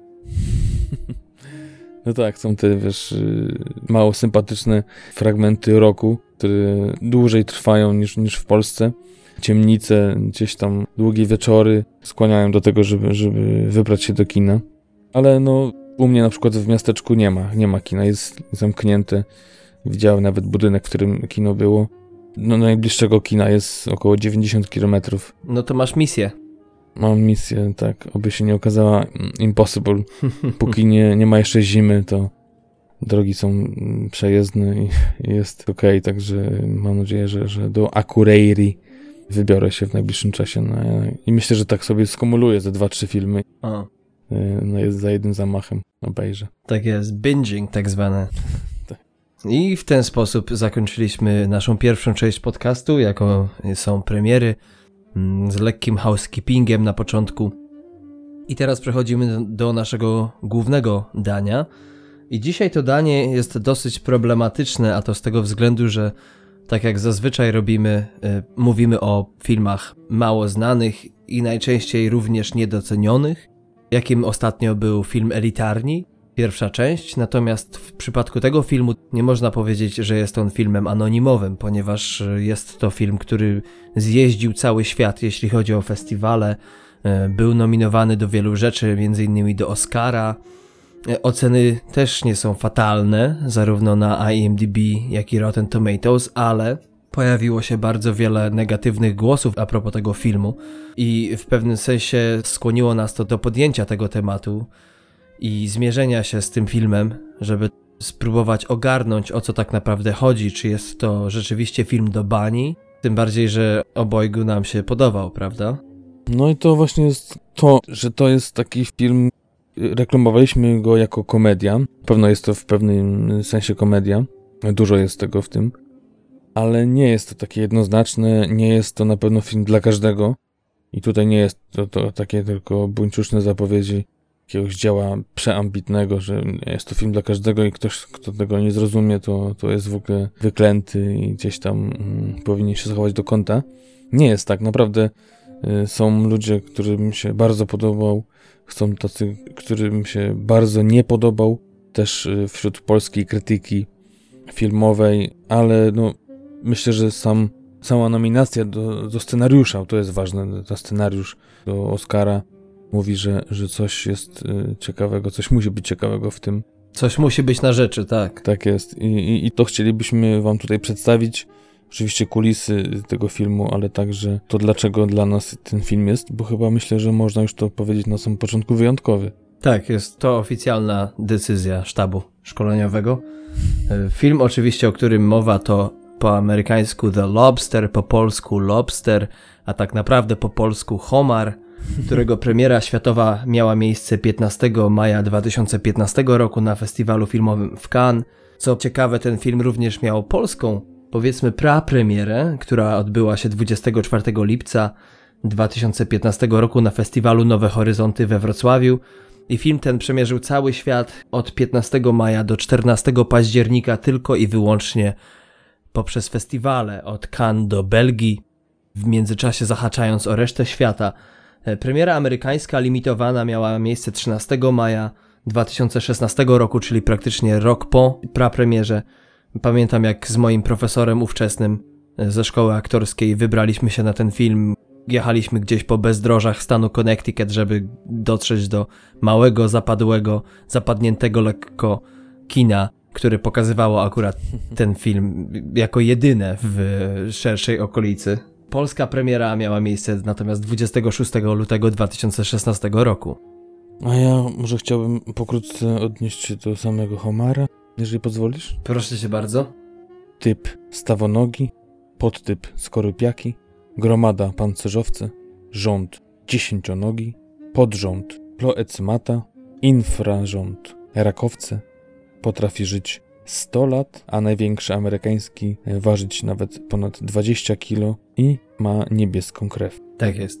No tak, są te, wiesz, y, mało sympatyczne fragmenty roku, które dłużej trwają niż, niż w Polsce. Ciemnice, gdzieś tam długie wieczory skłaniają do tego, żeby, żeby wybrać się do kina. Ale no, u mnie na przykład w miasteczku nie ma, nie ma kina, jest zamknięte. Widziałem nawet budynek, w którym kino było. No, najbliższego kina jest około 90 km. No to masz misję. Mam misję, tak, oby się nie okazała mm, impossible. Póki nie, nie ma jeszcze zimy, to drogi są mm, przejezdne i jest ok, także mam nadzieję, że, że do Akureyri wybiorę się w najbliższym czasie. No, I myślę, że tak sobie skumuluję ze dwa, trzy filmy O, y, no, jest za jednym zamachem obejrzę. tak jest, binging tak zwane. I w ten sposób zakończyliśmy naszą pierwszą część podcastu, jako są premiery, mm, z lekkim housekeepingiem na początku. I teraz przechodzimy do- do naszego głównego dania. I dzisiaj to danie jest dosyć problematyczne, a to z tego względu, że tak jak zazwyczaj robimy, y, mówimy o filmach mało znanych i najczęściej również niedocenionych, jakim ostatnio był film Elitarni, pierwsza część, natomiast w przypadku tego filmu nie można powiedzieć, że jest on filmem anonimowym, ponieważ y, jest to film, który zjeździł cały świat, jeśli chodzi o festiwale, y, był nominowany do wielu rzeczy, m.in. do Oscara. Y, Oceny też nie są fatalne, zarówno na IMDb, jak i Rotten Tomatoes, ale pojawiło się bardzo wiele negatywnych głosów a propos tego filmu i w pewnym sensie skłoniło nas to do podjęcia tego tematu i zmierzenia się z tym filmem, żeby spróbować ogarnąć o co tak naprawdę chodzi, czy jest to rzeczywiście film do bani, tym bardziej, że obojgu nam się podobał, prawda? No i to właśnie jest to, że to jest taki film, reklamowaliśmy go jako komedia. Pewno jest to w pewnym sensie komedia. Dużo jest tego w tym. Ale nie jest to takie jednoznaczne, nie jest to na pewno film dla każdego. I tutaj nie jest to, to takie tylko buńczuczne zapowiedzi jakiegoś dzieła przeambitnego, że jest to film dla każdego i ktoś, kto tego nie zrozumie, to, to jest w ogóle wyklęty i gdzieś tam mm, powinien się zachować do kąta. Nie jest tak, naprawdę y, są ludzie, którym się bardzo podobał, są tacy, którym się bardzo nie podobał, też y, wśród polskiej krytyki filmowej, ale no, myślę, że sam, sama nominacja do, do scenariusza, to jest ważne, to scenariusz do Oscara mówi, że, że coś jest y, ciekawego, coś musi być ciekawego w tym. Coś musi być na rzeczy, tak. Tak jest. I, i, I to chcielibyśmy Wam tutaj przedstawić. Oczywiście kulisy tego filmu, ale także to, dlaczego dla nas ten film jest, bo chyba myślę, że można już to powiedzieć na samym początku wyjątkowy. Tak, jest to oficjalna decyzja sztabu szkoleniowego. E, Film oczywiście, o którym mowa, to po amerykańsku The Lobster, po polsku Lobster, a tak naprawdę po polsku Homar, którego premiera światowa miała miejsce 15 maja 2015 roku na festiwalu filmowym w Cannes. Co ciekawe, ten film również miał polską, powiedzmy, prapremierę, która odbyła się 24 lipca 2015 roku na festiwalu Nowe Horyzonty we Wrocławiu. I film ten przemierzył cały świat od 15 maja do 14 października tylko i wyłącznie poprzez festiwale od Cannes do Belgii, w międzyczasie zahaczając o resztę świata. E, Premiera amerykańska limitowana miała miejsce 13 maja 2016 roku, czyli praktycznie rok po prapremierze. Pamiętam jak z moim profesorem ówczesnym e, ze szkoły aktorskiej wybraliśmy się na ten film. Jechaliśmy gdzieś po bezdrożach stanu Connecticut, żeby dotrzeć do małego, zapadłego, zapadniętego lekko kina, które pokazywało akurat ten film jako jedyne w szerszej okolicy. Polska premiera miała miejsce natomiast 26 lutego 2016 roku. A ja może chciałbym pokrótce odnieść się do samego Homara, jeżeli pozwolisz. Proszę cię bardzo. Typ stawonogi, podtyp skorupiaki, gromada pancerzowcy, rząd dziesięcionogi, podrząd ploecymata, infrarząd rakowce, potrafi żyć 100 lat, a największy amerykański ważyć nawet ponad 20 kg i ma niebieską krew. Tak jest.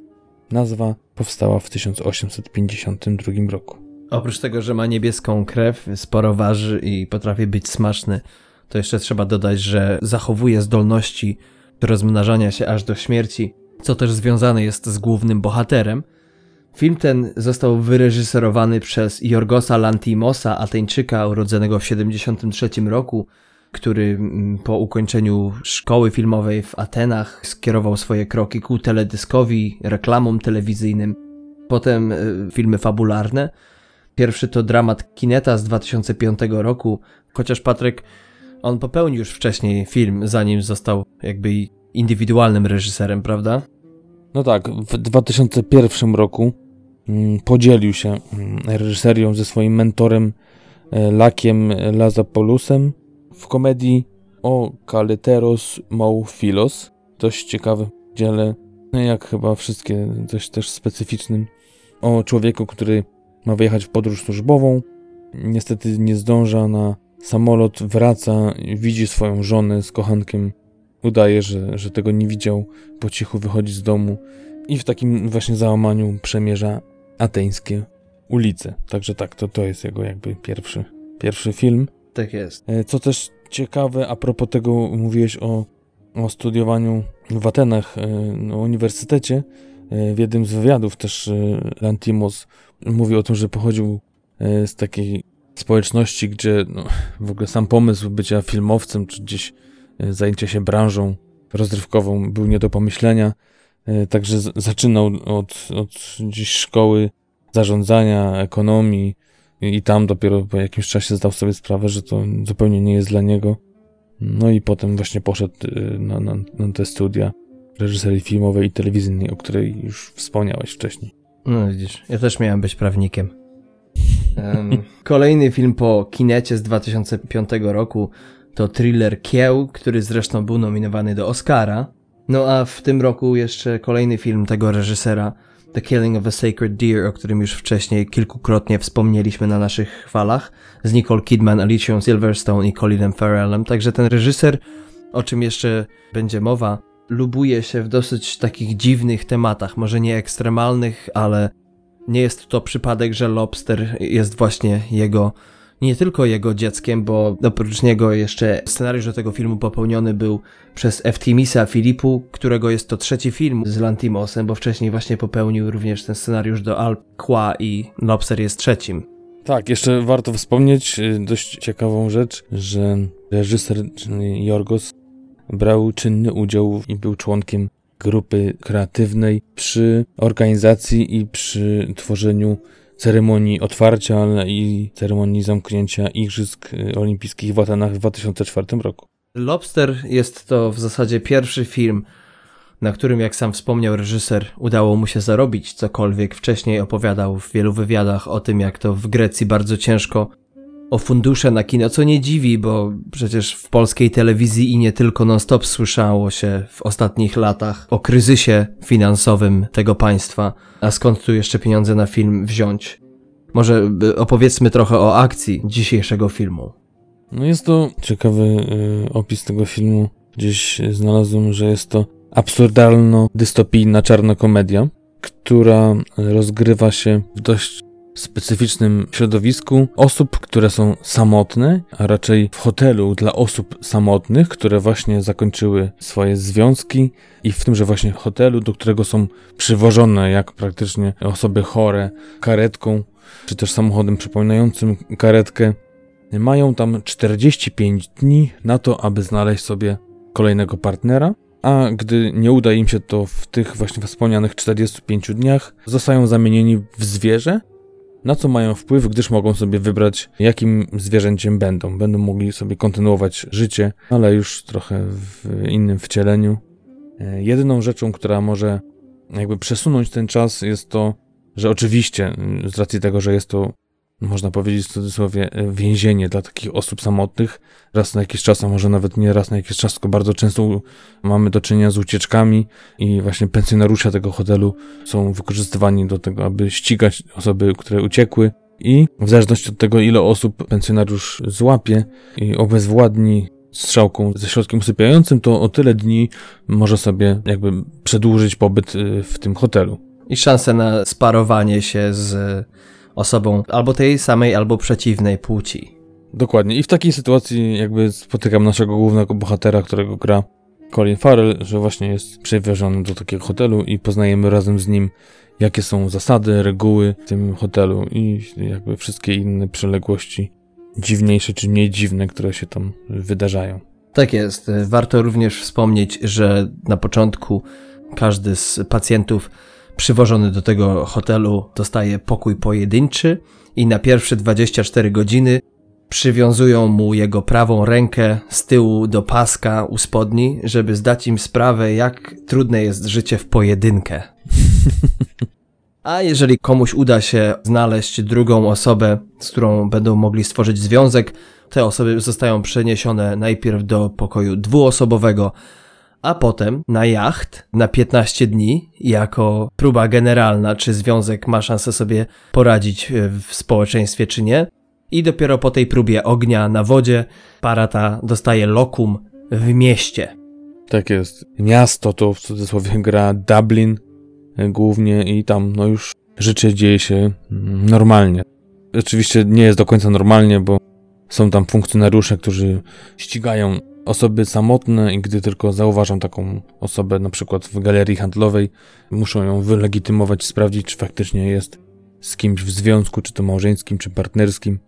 Nazwa powstała w 1852 roku. Oprócz tego, że ma niebieską krew, sporo waży i potrafi być smaczny, to jeszcze trzeba dodać, że zachowuje zdolności do rozmnażania się aż do śmierci, co też związane jest z głównym bohaterem. Film ten został wyreżyserowany przez Jorgosa Lantimosa, Ateńczyka urodzonego w 1973 roku, który mm, po ukończeniu szkoły filmowej w Atenach skierował swoje kroki ku teledyskowi, reklamom telewizyjnym, potem y, filmy fabularne. Pierwszy to dramat Kineta z 2005 roku, chociaż Patryk, on popełnił już wcześniej film, zanim został jakby indywidualnym reżyserem, prawda? No tak, w 2001 roku podzielił się mm, reżyserią ze swoim mentorem e, Lakiem Lazapolusem w komedii o Kaleteros Maufilos. Dość ciekawe dziele, no jak chyba wszystkie, dość też specyficznym, o człowieku, który ma wyjechać w podróż służbową. Niestety nie zdąża na samolot, wraca, widzi swoją żonę z kochankiem, udaje, że, że tego nie widział, po cichu wychodzi z domu i w takim właśnie załamaniu przemierza ateńskie ulice. Także tak, to, to jest jego jakby pierwszy, pierwszy film. Tak jest. E, co też ciekawe, a propos tego mówiłeś o, o studiowaniu w Atenach e, na uniwersytecie, e, w jednym z wywiadów też Lantimos mówi o tym, że pochodził z takiej społeczności, gdzie no, w ogóle sam pomysł bycia filmowcem, czy gdzieś zajęcia się branżą rozrywkową był nie do pomyślenia. Także zaczynał od, od gdzieś szkoły zarządzania, ekonomii, i tam dopiero po jakimś czasie zdał sobie sprawę, że to zupełnie nie jest dla niego. No i potem właśnie poszedł y, na, na, na te studia reżyserii filmowej i telewizyjnej, o której już wspomniałeś wcześniej. No widzisz, ja też miałem być prawnikiem. Um, kolejny film po kinecie z 2005 roku to thriller Kieł, który zresztą był nominowany do Oscara. No a w tym roku jeszcze kolejny film tego reżysera The Killing of a Sacred Deer, o którym już wcześniej kilkukrotnie wspomnieliśmy na naszych chwalach, z Nicole Kidman, Alicia Silverstone i Colinem Farrellem. Także ten reżyser, o czym jeszcze będzie mowa, lubuje się w dosyć takich dziwnych tematach, może nie ekstremalnych, ale nie jest to przypadek, że Lobster jest właśnie jego nie tylko jego dzieckiem, bo oprócz niego jeszcze scenariusz do tego filmu popełniony był przez Eftimisa Filipu, którego jest to trzeci film z Lantimosem, bo wcześniej właśnie popełnił również ten scenariusz do Al Qua i Lobster jest trzecim. Tak, jeszcze warto wspomnieć y, dość ciekawą rzecz, że reżyser, Jorgos, brał czynny udział i był członkiem grupy kreatywnej przy organizacji i przy tworzeniu ceremonii otwarcia i ceremonii zamknięcia Igrzysk y, Olimpijskich w Atenach w 2004 roku. Lobster jest to w zasadzie pierwszy film, na którym, jak sam wspomniał reżyser, udało mu się zarobić cokolwiek. Wcześniej opowiadał w wielu wywiadach o tym, jak to w Grecji bardzo ciężko o fundusze na kino, co nie dziwi, bo przecież w polskiej telewizji i nie tylko non-stop słyszało się w ostatnich latach o kryzysie finansowym tego państwa. A skąd tu jeszcze pieniądze na film wziąć? Może opowiedzmy trochę o akcji dzisiejszego filmu. No jest to ciekawy y, opis tego filmu. Gdzieś znalazłem, że jest to absurdalno-dystopijna czarna komedia, która rozgrywa się w dość specyficznym środowisku osób, które są samotne, a raczej w hotelu dla osób samotnych, które właśnie zakończyły swoje związki i w tymże właśnie hotelu, do którego są przywożone jak praktycznie osoby chore karetką, czy też samochodem przypominającym karetkę. Mają tam 45 dni na to, aby znaleźć sobie kolejnego partnera, a gdy nie uda im się to w tych właśnie wspomnianych 45 dniach, zostają zamienieni w zwierzę, na co mają wpływ, gdyż mogą sobie wybrać, jakim zwierzęciem będą. Będą mogli sobie kontynuować życie, ale już trochę w innym wcieleniu. E, jedyną rzeczą, która może jakby przesunąć ten czas, jest to, że oczywiście z racji tego, że jest to można powiedzieć w cudzysłowie, więzienie dla takich osób samotnych. Raz na jakiś czas, a może nawet nie raz na jakiś czas, tylko bardzo często mamy do czynienia z ucieczkami i właśnie pensjonariusze tego hotelu są wykorzystywani do tego, aby ścigać osoby, które uciekły. I w zależności od tego, ile osób pensjonariusz złapie i obezwładni strzałką ze środkiem usypiającym, to o tyle dni może sobie jakby przedłużyć pobyt y, w tym hotelu. I szanse na sparowanie się z osobą albo tej samej, albo przeciwnej płci. Dokładnie. I w takiej sytuacji jakby spotykam naszego głównego bohatera, którego gra Colin Farrell, że właśnie jest przewieziony do takiego hotelu i poznajemy razem z nim, jakie są zasady, reguły w tym hotelu i jakby wszystkie inne przyległości, dziwniejsze czy mniej dziwne, które się tam wydarzają. Tak jest. Warto również wspomnieć, że na początku każdy z pacjentów przywożony do tego hotelu dostaje pokój pojedynczy i na pierwsze 24 godziny przywiązują mu jego prawą rękę z tyłu do paska u spodni, żeby zdać im sprawę, jak trudne jest życie w pojedynkę. A jeżeli komuś uda się znaleźć drugą osobę, z którą będą mogli stworzyć związek, te osoby zostają przeniesione najpierw do pokoju dwuosobowego, a potem na jacht na 15 dni jako próba generalna, czy związek ma szansę sobie poradzić e, w społeczeństwie, czy nie. I dopiero po tej próbie ognia na wodzie para ta dostaje lokum w mieście. Tak jest. Miasto to w cudzysłowie gra Dublin e, głównie i tam no już życie dzieje się mm, normalnie. Oczywiście nie jest do końca normalnie, bo są tam funkcjonariusze, którzy ścigają osoby samotne i gdy tylko zauważą taką osobę na przykład w galerii handlowej, muszą ją wylegitymować, sprawdzić, czy faktycznie jest z kimś w związku, czy to małżeńskim, czy partnerskim.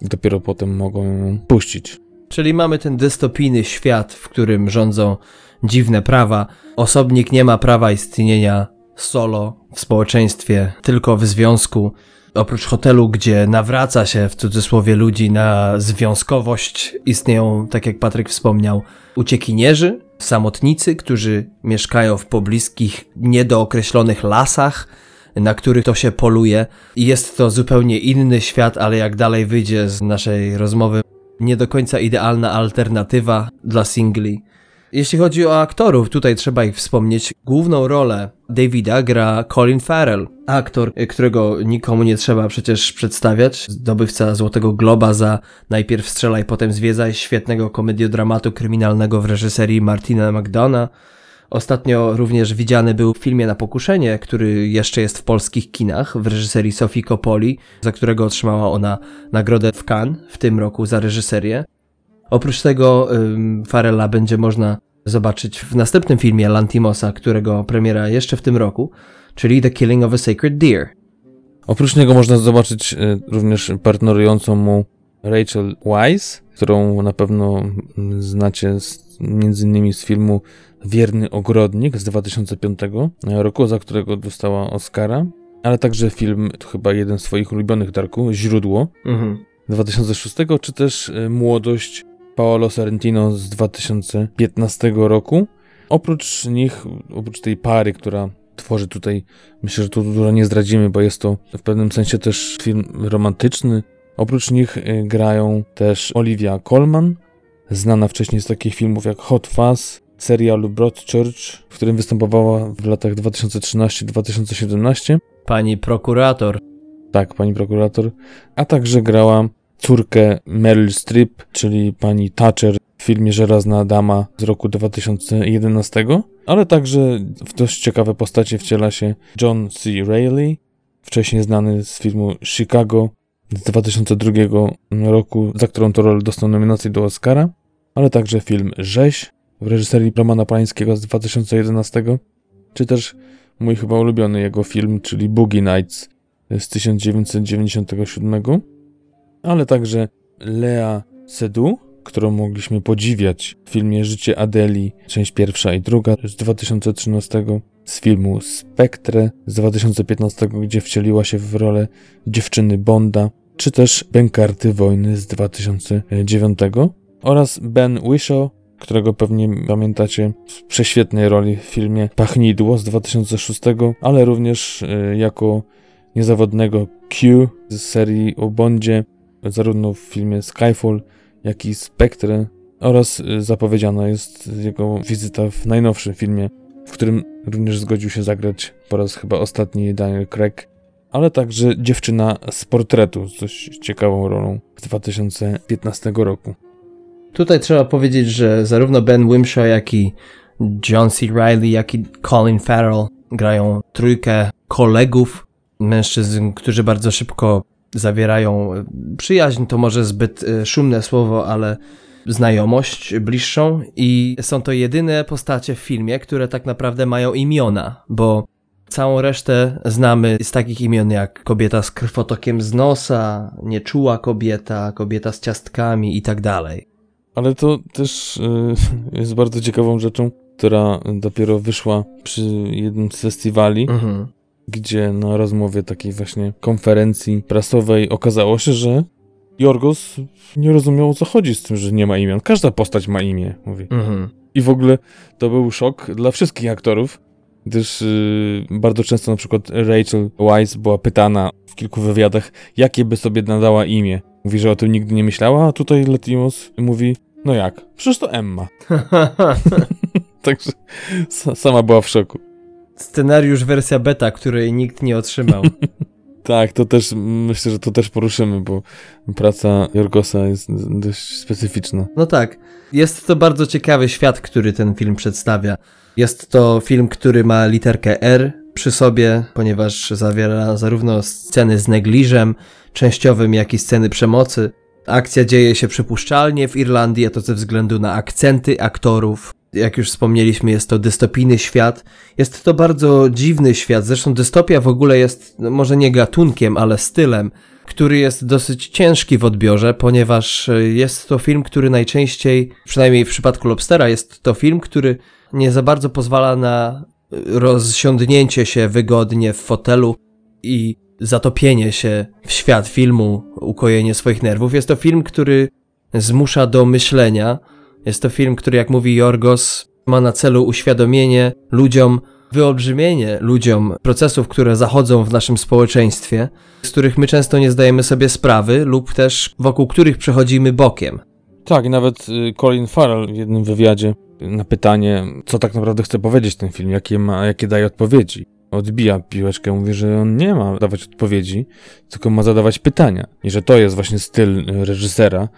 Dopiero potem mogą ją puścić. Czyli mamy ten dystopijny świat, w którym rządzą dziwne prawa. Osobnik nie ma prawa istnienia solo w społeczeństwie, tylko w związku. Oprócz hotelu, gdzie nawraca się w cudzysłowie ludzi na związkowość, istnieją, tak jak Patryk wspomniał, uciekinierzy, samotnicy, którzy mieszkają w pobliskich, niedookreślonych lasach, na których to się poluje. I jest to zupełnie inny świat, ale jak dalej wyjdzie z naszej rozmowy, nie do końca idealna alternatywa dla singli. Jeśli chodzi o aktorów, tutaj trzeba ich wspomnieć. Główną rolę Davida gra Colin Farrell, aktor, którego nikomu nie trzeba przecież przedstawiać, zdobywca Złotego Globa za Najpierw strzelaj, potem zwiedzaj, świetnego komediodramatu kryminalnego w reżyserii Martina McDonaugh. Ostatnio również widziany był w filmie Na pokuszenie, który jeszcze jest w polskich kinach w reżyserii Sofii Coppoli, za którego otrzymała ona nagrodę w Cannes w tym roku za reżyserię. Oprócz tego Farella będzie można zobaczyć w następnym filmie Lantimosa, którego premiera jeszcze w tym roku, czyli The Killing of a Sacred Deer. Oprócz niego można zobaczyć y, również partnerującą mu Rachel Wise, którą na pewno znacie z, między innymi z filmu Wierny Ogrodnik z 2005 roku, za którego dostała Oscara, ale także film, to chyba jeden z swoich ulubionych, Darku, Źródło mhm. 2006, czy też y, Młodość Paolo Sorrentino z 2015 roku. Oprócz nich, oprócz tej pary, która tworzy tutaj, myślę, że tu dużo nie zdradzimy, bo jest to w pewnym sensie też film romantyczny. Oprócz nich y, grają też Olivia Colman, znana wcześniej z takich filmów jak Hot Fuzz, serialu Broadchurch, w którym występowała w latach 2013-2017. Pani prokurator. Tak, pani prokurator. A także grała córkę Meryl Streep, czyli pani Thatcher w filmie Żelazna Dama z roku 2011, ale także w dość ciekawe postacie wciela się John C. Reilly, wcześniej znany z filmu Chicago z 2002 roku, za którą to rolę dostał nominację do Oscara, ale także film Rzeź w reżyserii Romana Pańskiego z 2011, czy też mój chyba ulubiony jego film, czyli Boogie Nights z 1997 ale także Lea Seydoux, którą mogliśmy podziwiać w filmie Życie Adeli, część pierwsza i druga z 2013, z filmu Spectre z 2015, gdzie wcieliła się w rolę dziewczyny Bonda, czy też Bękarty Wojny z 2009 oraz Ben Whishaw, którego pewnie pamiętacie z prześwietnej roli w filmie Pachnidło z 2006, ale również e, jako niezawodnego Q z serii o Bondzie, zarówno w filmie Skyfall, jak i Spectre oraz y, zapowiedziana jest jego wizyta w najnowszym filmie, w którym również zgodził się zagrać po raz chyba ostatni Daniel Craig, ale także dziewczyna z portretu z dość ciekawą rolą z 2015 roku. Tutaj trzeba powiedzieć, że zarówno Ben Wimshaw, jak i John C. Reilly, jak i Colin Farrell grają trójkę kolegów, mężczyzn, którzy bardzo szybko zawierają przyjaźń, to może zbyt y, szumne słowo, ale znajomość bliższą i są to jedyne postacie w filmie, które tak naprawdę mają imiona, bo całą resztę znamy z takich imion jak kobieta z krwotokiem z nosa, nieczuła kobieta, kobieta z ciastkami i tak dalej. Ale to też y, jest bardzo ciekawą rzeczą, która dopiero wyszła przy jednym z festiwali, mhm. Gdzie na rozmowie takiej właśnie konferencji prasowej okazało się, że Jorgos nie rozumiał o co chodzi z tym, że nie ma imion. Każda postać ma imię, mówi. Mhm. I w ogóle to był szok dla wszystkich aktorów, gdyż yy, bardzo często na przykład Rachel Weisz była pytana w kilku wywiadach, jakie by sobie nadała imię. Mówi, że o tym nigdy nie myślała, a tutaj Latimos mówi, no jak, przecież to Emma. Także sama była w szoku. Scenariusz wersja beta, której nikt nie otrzymał. Tak, to też myślę, że to też poruszymy, bo praca Jorgosa jest dość specyficzna. No tak. Jest to bardzo ciekawy świat, który ten film przedstawia. Jest to film, który ma literkę R przy sobie, ponieważ zawiera zarówno sceny z negliżem częściowym, jak i sceny przemocy. Akcja dzieje się przypuszczalnie w Irlandii, a to ze względu na akcenty aktorów, jak już wspomnieliśmy, jest to dystopijny świat. Jest to bardzo dziwny świat. Zresztą dystopia w ogóle jest no, może nie gatunkiem, ale stylem, który jest dosyć ciężki w odbiorze, ponieważ e, jest to film, który najczęściej, przynajmniej w przypadku Lobstera, jest to film, który nie za bardzo pozwala na rozsiądnięcie się wygodnie w fotelu i zatopienie się w świat filmu, ukojenie swoich nerwów. Jest to film, który zmusza do myślenia, jest to film, który, jak mówi Jorgos, ma na celu uświadomienie ludziom, wyolbrzymienie ludziom procesów, które zachodzą w naszym społeczeństwie, z których my często nie zdajemy sobie sprawy lub też wokół których przechodzimy bokiem. Tak, nawet y, Colin Farrell w jednym wywiadzie na pytanie, co tak naprawdę chce powiedzieć ten film, jakie, ma, jakie daje odpowiedzi. Odbija piłeczkę, mówi, że on nie ma dawać odpowiedzi, tylko ma zadawać pytania. I że to jest właśnie styl reżysera,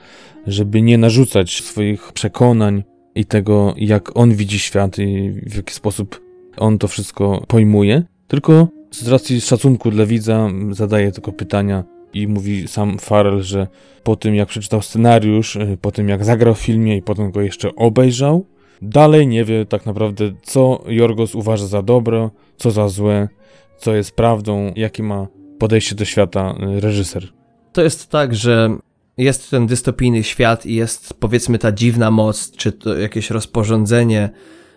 żeby nie narzucać swoich przekonań i tego, jak on widzi świat i w jaki sposób on to wszystko pojmuje, tylko z racji szacunku dla widza zadaje tylko pytania i mówi sam Farrell, że po tym jak przeczytał scenariusz, po tym jak zagrał w filmie i potem go jeszcze obejrzał, dalej nie wie tak naprawdę, co Jorgos uważa za dobro, co za złe, co jest prawdą, jakie ma podejście do świata y, reżyser. To jest tak, że jest ten dystopijny świat i jest powiedzmy ta dziwna moc, czy to jakieś rozporządzenie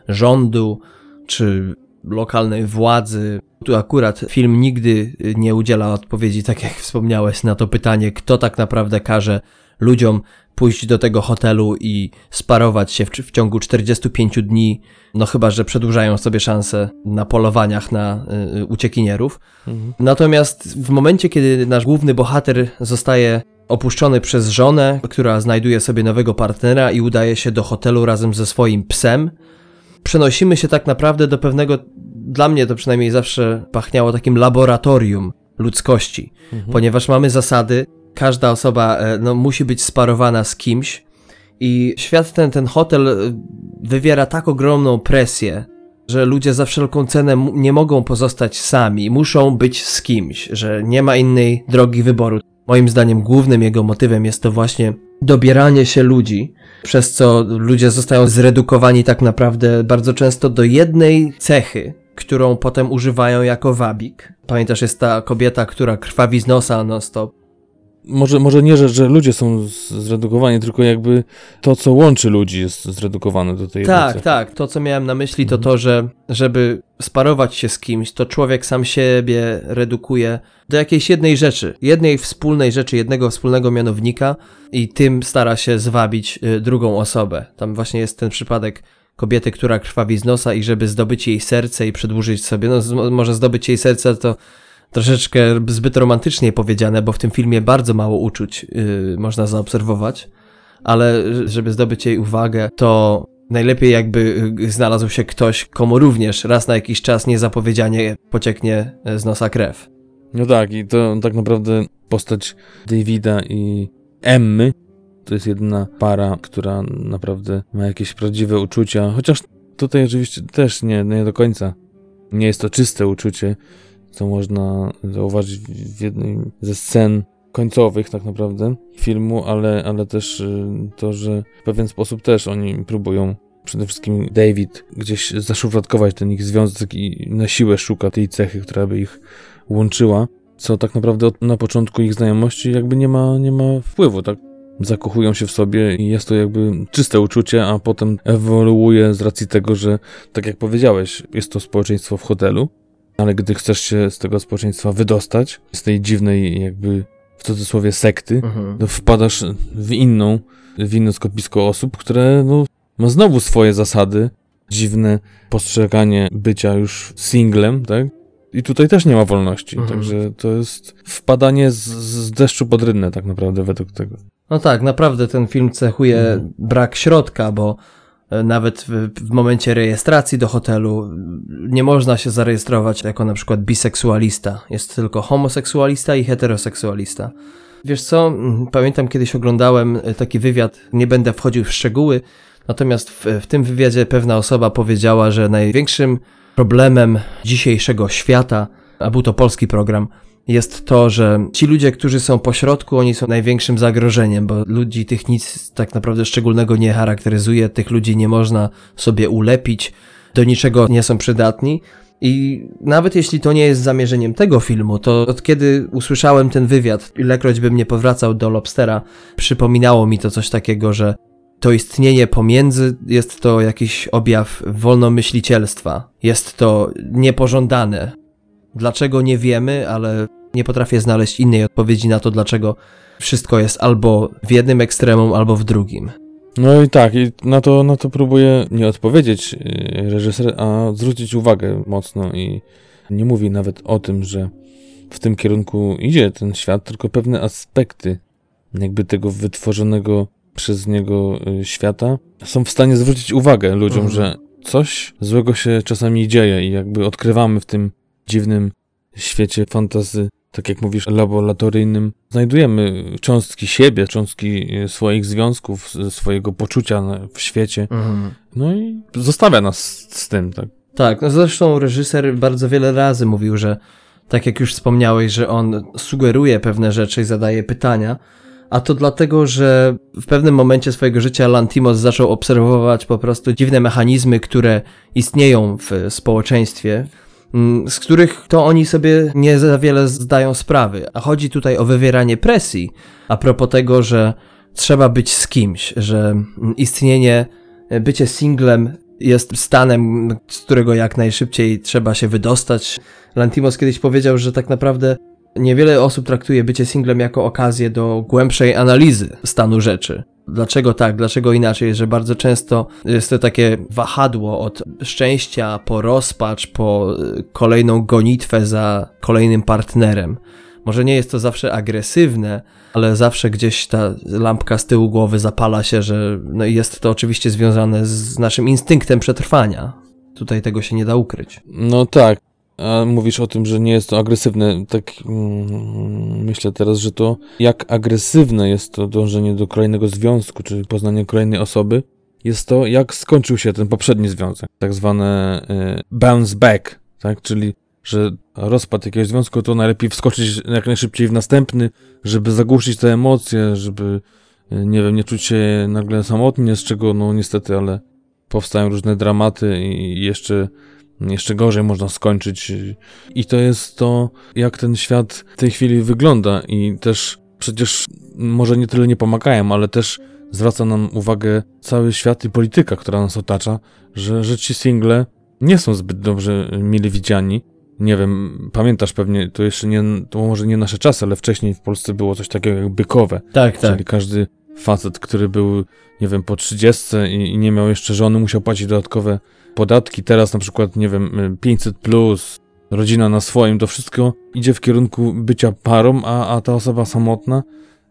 rządu, czy lokalnej władzy. Tu akurat film nigdy nie udziela odpowiedzi, tak jak wspomniałeś, na to pytanie, kto tak naprawdę każe ludziom pójść do tego hotelu i sparować się w, w, ciągu 45 dni, no chyba, że przedłużają sobie szanse na polowaniach na y, uciekinierów. Mhm. Natomiast w momencie, kiedy nasz główny bohater zostaje opuszczony przez żonę, która znajduje sobie nowego partnera i udaje się do hotelu razem ze swoim psem. Przenosimy się tak naprawdę do pewnego, dla mnie to przynajmniej zawsze pachniało takim laboratorium ludzkości, mhm. ponieważ mamy zasady, każda osoba e, no, musi być sparowana z kimś i świat ten, ten hotel e, wywiera tak ogromną presję, że ludzie za wszelką cenę nie mogą pozostać sami, muszą być z kimś, że nie ma innej drogi wyboru. Moim zdaniem głównym jego motywem jest to właśnie dobieranie się ludzi, przez co ludzie zostają zredukowani tak naprawdę bardzo często do jednej cechy, którą potem używają jako wabik. Pamiętasz, jest ta kobieta, która krwawi z nosa non-stop może, może nie, że, że ludzie są zredukowani, tylko jakby to, co łączy ludzi, jest zredukowane do tej Tak, tak. To, co miałem na myśli, to mhm. to, że żeby sparować się z kimś, to człowiek sam siebie redukuje do jakiejś jednej rzeczy, jednej wspólnej rzeczy, jednego wspólnego mianownika i tym stara się zwabić y, drugą osobę. Tam właśnie jest ten przypadek kobiety, która krwawi z nosa i żeby zdobyć jej serce i przedłużyć sobie, no może zdobyć jej serce to troszeczkę zbyt romantycznie powiedziane, bo w tym filmie bardzo mało uczuć yy, można zaobserwować, ale żeby zdobyć jej uwagę, to najlepiej jakby y, znalazł się ktoś, komu również raz na jakiś czas niezapowiedzianie pocieknie z nosa krew. No tak, i to tak naprawdę postać Davida i Emmy to jest jedna para, która naprawdę ma jakieś prawdziwe uczucia, chociaż tutaj oczywiście też nie, nie do końca. Nie jest to czyste uczucie, co można zauważyć w jednej ze scen końcowych tak naprawdę filmu, ale, ale też y, to, że w pewien sposób też oni próbują przede wszystkim David gdzieś zaszufladkować ten ich związek i na siłę szuka tej cechy, która by ich łączyła, co tak naprawdę na początku ich znajomości jakby nie ma, nie ma wpływu, tak? Zakochują się w sobie i jest to jakby czyste uczucie, a potem ewoluuje z racji tego, że tak jak powiedziałeś, jest to społeczeństwo w hotelu, ale gdy chcesz się z tego społeczeństwa wydostać, z tej dziwnej jakby w cudzysłowie sekty, mhm. to wpadasz w inną, w inne skopisko osób, które no, ma znowu swoje zasady, dziwne postrzeganie bycia już singlem, tak? I tutaj też nie ma wolności, mhm. także to jest wpadanie z, z deszczu pod rynne tak naprawdę według tego. No tak, naprawdę ten film cechuje mhm. brak środka, bo nawet w, w, momencie rejestracji do hotelu nie można się zarejestrować jako na przykład biseksualista. Jest tylko homoseksualista i heteroseksualista. Wiesz co, pamiętam kiedyś oglądałem e, taki wywiad, nie będę wchodził w szczegóły, natomiast w, w tym wywiadzie pewna osoba powiedziała, że największym problemem dzisiejszego świata, a był to polski program, jest to, że ci ludzie, którzy są pośrodku, oni są największym zagrożeniem, bo ludzi tych nic tak naprawdę szczególnego nie charakteryzuje, tych ludzi nie można sobie ulepić, do niczego nie są przydatni. I nawet jeśli to nie jest zamierzeniem tego filmu, to od kiedy usłyszałem ten wywiad, ilekroć bym nie powracał do Lobstera, przypominało mi to coś takiego, że to istnienie pomiędzy jest to jakiś objaw wolnomyślicielstwa. Jest to niepożądane. Dlaczego nie wiemy, ale nie potrafię znaleźć innej odpowiedzi na to, dlaczego wszystko jest albo w jednym ekstremum, albo w drugim. No i tak, i na to, na to próbuję nie odpowiedzieć y, reżyser, a zwrócić uwagę mocno i nie mówi nawet o tym, że w tym kierunku idzie ten świat, tylko pewne aspekty jakby tego wytworzonego przez niego y, świata są w stanie zwrócić uwagę ludziom, mhm. że coś złego się czasami dzieje i jakby odkrywamy w tym dziwnym świecie fantazy, tak jak mówisz, laboratoryjnym, znajdujemy cząstki siebie, cząstki y, swoich związków, swojego poczucia w świecie. Mhm. No i zostawia nas z tym, tak. Tak, no zresztą reżyser bardzo wiele razy mówił, że tak jak już wspomniałeś, że on sugeruje pewne rzeczy i zadaje pytania, a to dlatego, że w pewnym momencie swojego życia Lantimos zaczął obserwować po prostu dziwne mechanizmy, które istnieją w społeczeństwie, z których to oni sobie nie za wiele zdają sprawy. A chodzi tutaj o wywieranie presji a propos tego, że trzeba być z kimś, że istnienie, bycie singlem jest stanem, z którego jak najszybciej trzeba się wydostać. Lantimos kiedyś powiedział, że tak naprawdę Niewiele osób traktuje bycie singlem jako okazję do głębszej analizy stanu rzeczy. Dlaczego tak, dlaczego inaczej, że bardzo często jest to takie wahadło od szczęścia po rozpacz, po y, kolejną gonitwę za kolejnym partnerem. Może nie jest to zawsze agresywne, ale zawsze gdzieś ta lampka z tyłu głowy zapala się, że no jest to oczywiście związane z naszym instynktem przetrwania. Tutaj tego się nie da ukryć. No tak. A mówisz o tym, że nie jest to agresywne. Tak mm, myślę teraz, że to jak agresywne jest to dążenie do kolejnego związku, czy poznanie kolejnej osoby, jest to jak skończył się ten poprzedni związek. Tak zwane y, bounce back, tak? Czyli że rozpad jakiegoś związku to najlepiej wskoczyć jak najszybciej w następny, żeby zagłuszyć te emocje, żeby y, nie wiem, nie czuć się nagle samotnie, z czego no niestety, ale powstają różne dramaty i jeszcze jeszcze gorzej można skończyć. I to jest to, jak ten świat w tej chwili wygląda. I też przecież może nie tyle nie pomagają, ale też zwraca nam uwagę cały świat i polityka, która nas otacza, że, że ci single nie są zbyt dobrze mile widziani. Nie wiem, pamiętasz pewnie, to jeszcze nie, to może nie nasze czasy, ale wcześniej w Polsce było coś takiego jak bykowe. Tak, tak. Czyli każdy facet, który był, nie wiem, po 30 i, i nie miał jeszcze żony, musiał płacić dodatkowe podatki. Teraz na przykład, nie wiem, 500 plus, rodzina na swoim, to wszystko idzie w kierunku bycia parą, a, a ta osoba samotna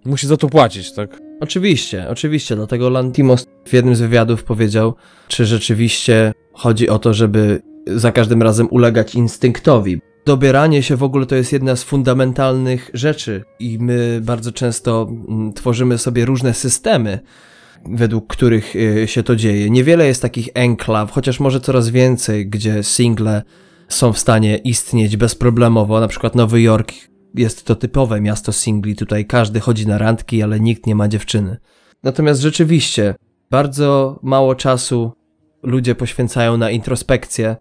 musi za to płacić, tak? Oczywiście, oczywiście, dlatego Lantimos w jednym z wywiadów powiedział, czy rzeczywiście chodzi o to, żeby za każdym razem ulegać instynktowi. Dobieranie się w ogóle to jest jedna z fundamentalnych rzeczy i my bardzo często mm, tworzymy sobie różne systemy, według których y, się to dzieje. Niewiele jest takich enklaw, chociaż może coraz więcej, gdzie single są w stanie istnieć bezproblemowo. Na przykład Nowy Jork jest to typowe miasto singli, tutaj każdy chodzi na randki, ale nikt nie ma dziewczyny. Natomiast rzeczywiście bardzo mało czasu ludzie poświęcają na introspekcję,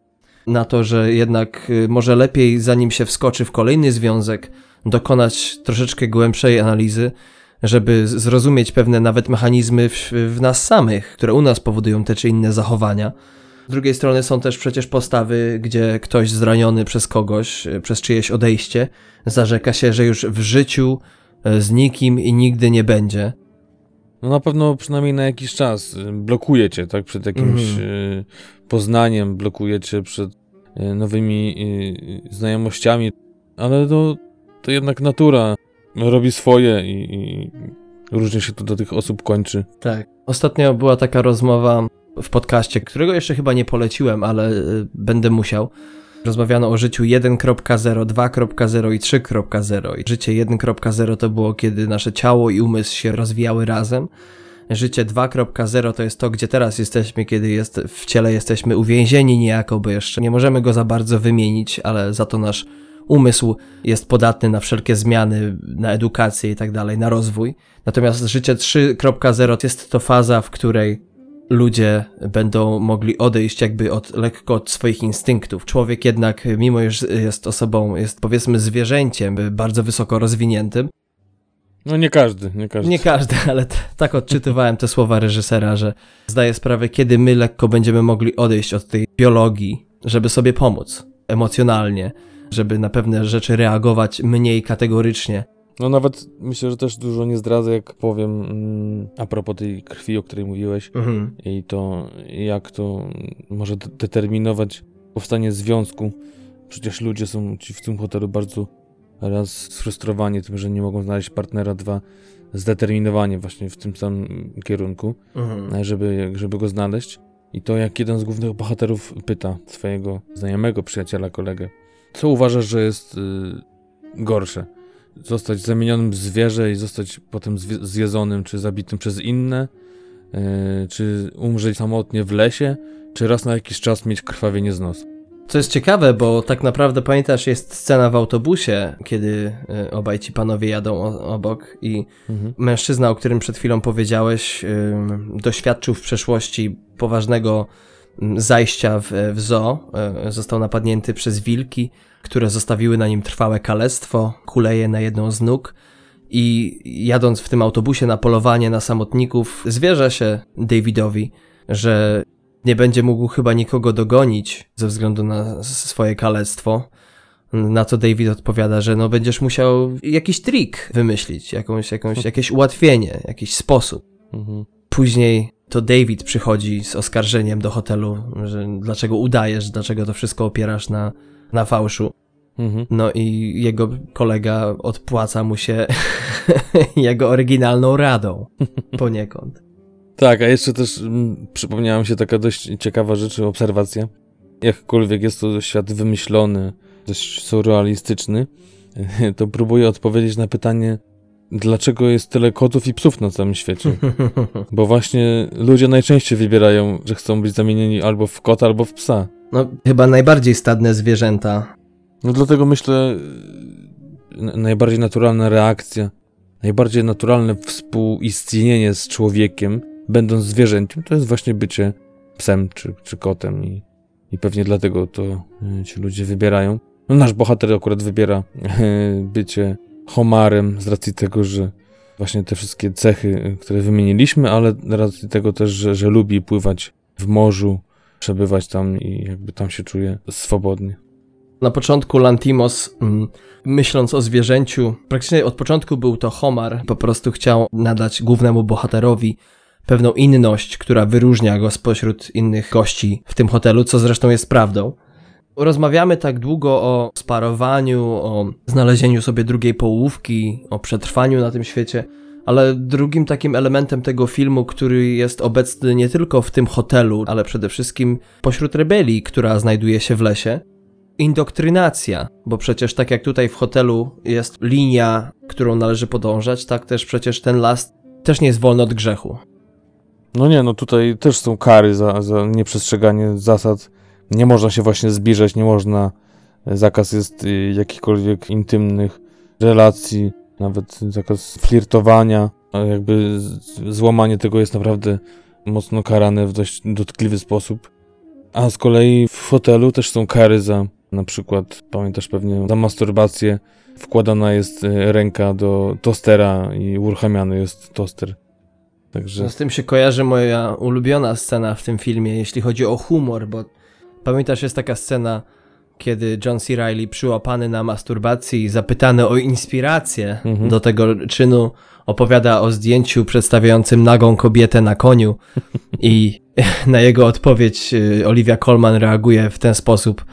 na to, że jednak y, może lepiej, zanim się wskoczy w kolejny związek, dokonać troszeczkę głębszej analizy, żeby zrozumieć pewne nawet mechanizmy w, w, nas samych, które u nas powodują te czy inne zachowania. Z drugiej strony są też przecież postawy, gdzie ktoś zraniony przez kogoś, y, przez czyjeś odejście, zarzeka się, że już w życiu y, z nikim i nigdy nie będzie. No na pewno przynajmniej na jakiś czas blokujecie, tak, przed jakimś mm. poznaniem, blokujecie przed nowymi znajomościami, ale to, to jednak natura robi swoje i, i różnie się to do tych osób kończy. Tak. Ostatnio była taka rozmowa w podcaście, którego jeszcze chyba nie poleciłem, ale y, będę musiał. Rozmawiano o życiu 1.0, 2.0 i 3.0. I życie 1.0 to było, kiedy nasze ciało i umysł się rozwijały razem. Życie 2.0 to jest to, gdzie teraz jesteśmy, kiedy jest, w ciele jesteśmy uwięzieni niejako, bo jeszcze nie możemy go za bardzo wymienić, ale za to nasz umysł jest podatny na wszelkie zmiany, na edukację i tak dalej, na rozwój. Natomiast życie 3.0 jest to faza, w której ludzie będą mogli odejść jakby od, lekko od swoich instynktów. Człowiek jednak, mimo iż jest osobą, jest powiedzmy zwierzęciem bardzo wysoko rozwiniętym, no nie każdy, nie każdy. Nie każdy, ale tak odczytywałem te słowa reżysera, że zdaję sprawę, kiedy my lekko będziemy mogli odejść od tej biologii, żeby sobie pomóc emocjonalnie, żeby na pewne rzeczy reagować mniej kategorycznie. No nawet myślę, że też dużo nie zdradzę, jak powiem mm, a propos tej krwi, o której mówiłeś mhm. i to jak to może determinować powstanie związku. Przecież ludzie są ci w tym hotelu bardzo raz sfrustrowani tym, że nie mogą znaleźć partnera, dwa zdeterminowani właśnie w tym samym kierunku, mhm. żeby, żeby go znaleźć. I to jak jeden z głównych bohaterów pyta swojego znajomego, przyjaciela, kolegę, co uważasz, że jest y, gorsze? Zostać zamienionym w zwierzę i zostać potem zjedzonym czy zabitym przez inne? Y, czy umrzeć samotnie w lesie? Czy raz na jakiś czas mieć krwawienie z nosa? Co jest ciekawe, bo tak naprawdę pamiętasz, jest scena w autobusie, kiedy y, obaj ci panowie jadą obok i mhm. mężczyzna, o którym przed chwilą powiedziałeś, doświadczył w przeszłości poważnego zajścia w, w zoo. Y, został napadnięty przez wilki, które zostawiły na nim trwałe kalectwo, kuleje na jedną z nóg. I jadąc w tym autobusie na polowanie na samotników, zwierza się Davidowi, że nie będzie mógł chyba nikogo dogonić ze względu na swoje kalectwo. Na co David odpowiada, że no będziesz musiał jakiś trik wymyślić, jakąś, jakąś, jakieś ułatwienie, jakiś sposób. Mhm. Później to David przychodzi z oskarżeniem do hotelu, że dlaczego udajesz, dlaczego to wszystko opierasz na, na fałszu. Mhm. No i jego kolega odpłaca mu się jego oryginalną radą poniekąd. Tak, a jeszcze też mm, przypomniała mi się taka dość ciekawa rzecz, obserwacja. Jakkolwiek jest to świat wymyślony, dość surrealistyczny, to próbuję odpowiedzieć na pytanie, dlaczego jest tyle kotów i psów na całym świecie. Bo właśnie ludzie najczęściej wybierają, że chcą być zamienieni albo w kota, albo w psa. No, chyba najbardziej stadne zwierzęta. No dlatego myślę, najbardziej naturalna reakcja, najbardziej naturalne współistnienie z człowiekiem będąc zwierzęciem, to jest właśnie bycie psem czy, czy kotem i, i pewnie dlatego to e, ci ludzie wybierają. No, nasz bohater akurat wybiera e, bycie homarem z racji tego, że właśnie te wszystkie cechy, które wymieniliśmy, ale z racji tego też, że, że lubi pływać w morzu, przebywać tam i jakby tam się czuje swobodnie. Na początku Lantimos, mm, myśląc o zwierzęciu, praktycznie od początku był to homar, po prostu chciał nadać głównemu bohaterowi pewną inność, która wyróżnia go spośród innych gości w tym hotelu, co zresztą jest prawdą. Rozmawiamy tak długo o sparowaniu, o znalezieniu sobie drugiej połówki, o przetrwaniu na tym świecie, ale drugim takim elementem tego filmu, który jest obecny nie tylko w tym hotelu, ale przede wszystkim pośród rebelii, która znajduje się w lesie, indoktrynacja, bo przecież tak jak tutaj w hotelu jest linia, którą należy podążać, tak też przecież ten las też nie jest wolny od grzechu. No nie, no tutaj też są kary za, za nieprzestrzeganie zasad. Nie można się właśnie zbliżać, nie można. Zakaz jest y, jakichkolwiek intymnych relacji, nawet zakaz flirtowania. Jakby złamanie tego jest naprawdę mocno karane w dość dotkliwy sposób. A z kolei w hotelu też są kary za na przykład, pamiętasz pewnie, za masturbację wkładana jest y, ręka do tostera i uruchamiany jest toster. Także... No z tym się kojarzy moja ulubiona scena w tym filmie, jeśli chodzi o humor, bo pamiętasz, jest taka scena, kiedy John C. Reilly przyłapany na masturbacji i zapytany o inspirację mhm. do tego czynu, opowiada o zdjęciu przedstawiającym nagą kobietę na koniu i na jego odpowiedź y, Olivia Colman reaguje w ten sposób.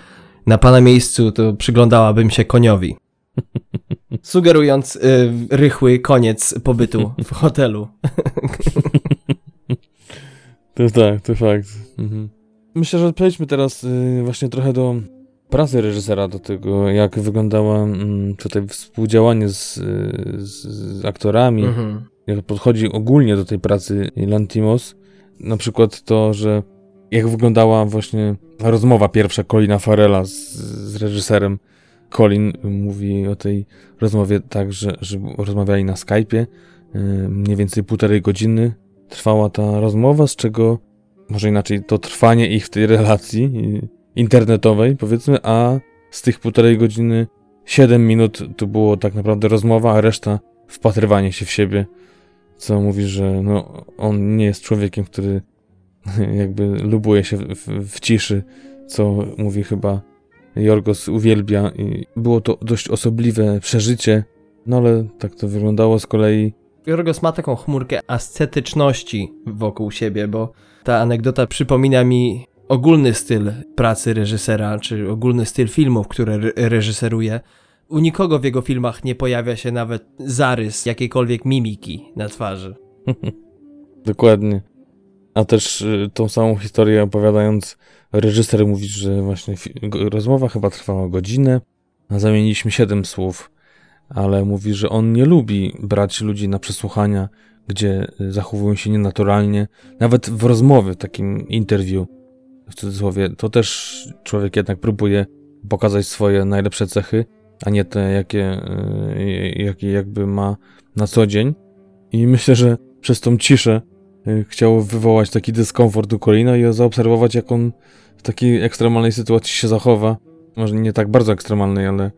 Na pana miejscu to przyglądałabym się koniowi. Sugerując y, rychły koniec pobytu w hotelu. to tak, to fakt. Mhm. Myślę, że przejdźmy teraz y, właśnie trochę do pracy reżysera, do tego, jak wyglądała y, tutaj współdziałanie z, z, z aktorami, mhm. jak podchodzi ogólnie do tej pracy Lantimos. Na przykład to, że jak wyglądała właśnie rozmowa pierwsza Colina Farela z, z reżyserem Colin mówi o tej rozmowie tak, że, że rozmawiali na Skype'ie. Y, mniej więcej półtorej godziny trwała ta rozmowa, z czego może inaczej to trwanie ich w tej relacji internetowej, powiedzmy, a z tych półtorej godziny 7 minut to było tak naprawdę rozmowa, a reszta wpatrywanie się w siebie, co mówi, że no, on nie jest człowiekiem, który jakby lubuje się w, w, w ciszy, co mówi chyba Jorgos uwielbia i było to dość osobliwe przeżycie, no ale tak to wyglądało z kolei. Jorgos ma taką chmurkę ascetyczności wokół siebie, bo ta anegdota przypomina mi ogólny styl pracy reżysera, czy ogólny styl filmów, które re reżyseruje. U nikogo w jego filmach nie pojawia się nawet zarys jakiejkolwiek mimiki na twarzy. Dokładnie. A też y, tą samą historię opowiadając Reżyser mówi, że właśnie rozmowa chyba trwała godzinę, a zamieniliśmy siedem słów, ale mówi, że on nie lubi brać ludzi na przesłuchania, gdzie zachowują się nienaturalnie, nawet w rozmowie, w takim interview, w cudzysłowie, to też człowiek jednak próbuje pokazać swoje najlepsze cechy, a nie te, jakie, y, jakie jakby ma na co dzień. I myślę, że przez tą ciszę y, chciał wywołać taki dyskomfort u Colina i zaobserwować, jak on w takiej ekstremalnej sytuacji się zachowa. Może nie tak bardzo ekstremalnej, ale,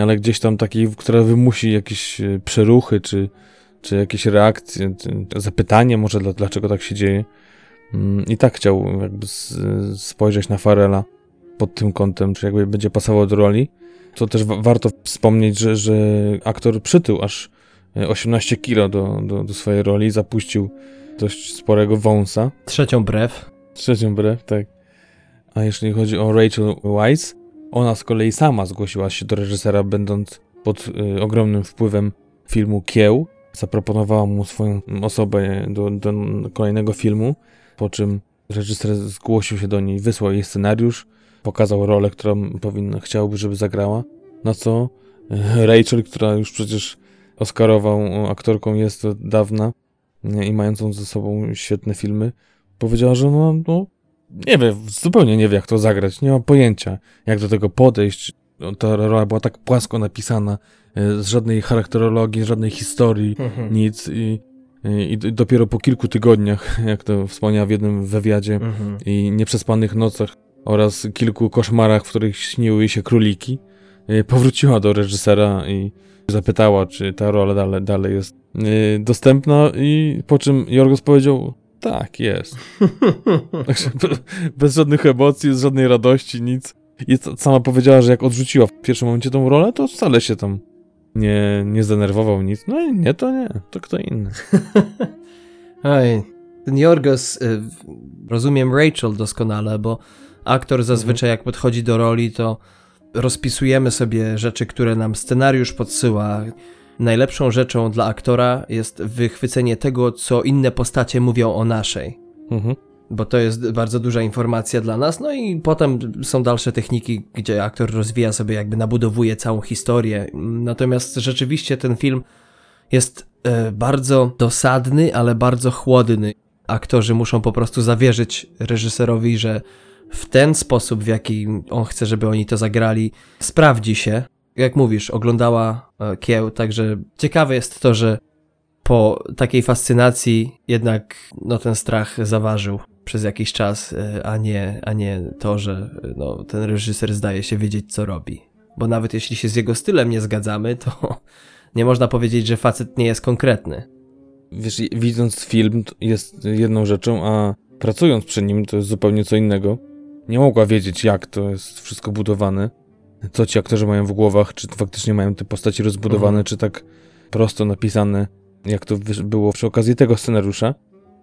ale gdzieś tam takiej, która wymusi jakieś e, przeruchy, czy, czy jakieś reakcje, zapytanie może dlaczego tak się dzieje. Mm, I tak chciał jakby spojrzeć na Farela pod tym kątem, czy jakby będzie pasował do roli. To też warto wspomnieć, że, że aktor przytył aż 18 e, kilo do, do, do swojej roli, zapuścił dość sporego wąsa. Trzecią brew. Trzecią brew, tak. A jeśli chodzi o Rachel Weisz, ona z kolei sama zgłosiła się do reżysera, będąc pod y, ogromnym wpływem filmu Kieł. Zaproponowała mu swoją osobę do, do kolejnego filmu, po czym reżyser zgłosił się do niej, wysłał jej scenariusz, pokazał rolę, którą powinna, chciałby, żeby zagrała. Na co y, Rachel, która już przecież Oscarową aktorką jest od dawna i mającą ze sobą świetne filmy, powiedziała, że no, no nie wie, zupełnie nie wie, jak to zagrać, nie ma pojęcia, jak do tego podejść. Ta rola była tak płasko napisana, e, z żadnej charakterologii, z żadnej historii, mhm. nic. I, I, dopiero po kilku tygodniach, jak to wspomniała w jednym wywiadzie, mhm. i nieprzespanych nocach oraz kilku koszmarach, w których śniły jej się króliki, e, powróciła do reżysera i zapytała, czy ta rola dalej, dalej jest e, dostępna, i po czym Jorgos powiedział, tak, jest. Bez żadnych emocji, bez żadnej radości, nic. I sama powiedziała, że jak odrzuciła w pierwszym momencie tą rolę, to wcale się tam nie, nie zdenerwował nic. No i nie, to nie, to kto inny. Oj, ten Jorgos, y, rozumiem Rachel doskonale, bo Aktor zazwyczaj jak podchodzi do roli, to rozpisujemy sobie rzeczy, które nam scenariusz podsyła. Najlepszą rzeczą dla aktora jest wychwycenie tego, co inne postacie mówią o naszej. Mhm. Bo to jest bardzo duża informacja dla nas, no i potem są dalsze techniki, gdzie aktor rozwija sobie, jakby nabudowuje całą historię. Natomiast rzeczywiście ten film jest e, bardzo dosadny, ale bardzo chłodny. Aktorzy muszą po prostu zawierzyć reżyserowi, że w ten sposób, w jaki on chce, żeby oni to zagrali, sprawdzi się. Jak mówisz, oglądała e, Kieł, także ciekawe jest to, że po takiej fascynacji jednak no, ten strach zaważył przez jakiś czas, e, a nie, a nie to, że e, no, ten reżyser zdaje się wiedzieć, co robi. Bo nawet jeśli się z jego stylem nie zgadzamy, to nie można powiedzieć, że facet nie jest konkretny. Wiesz, widząc film jest jedną rzeczą, a pracując przy nim to jest zupełnie co innego. Nie mogła wiedzieć, jak to jest wszystko budowane, co ci aktorzy mają w głowach, czy faktycznie mają te postaci rozbudowane, mhm. czy tak prosto napisane, jak to było przy okazji tego scenariusza.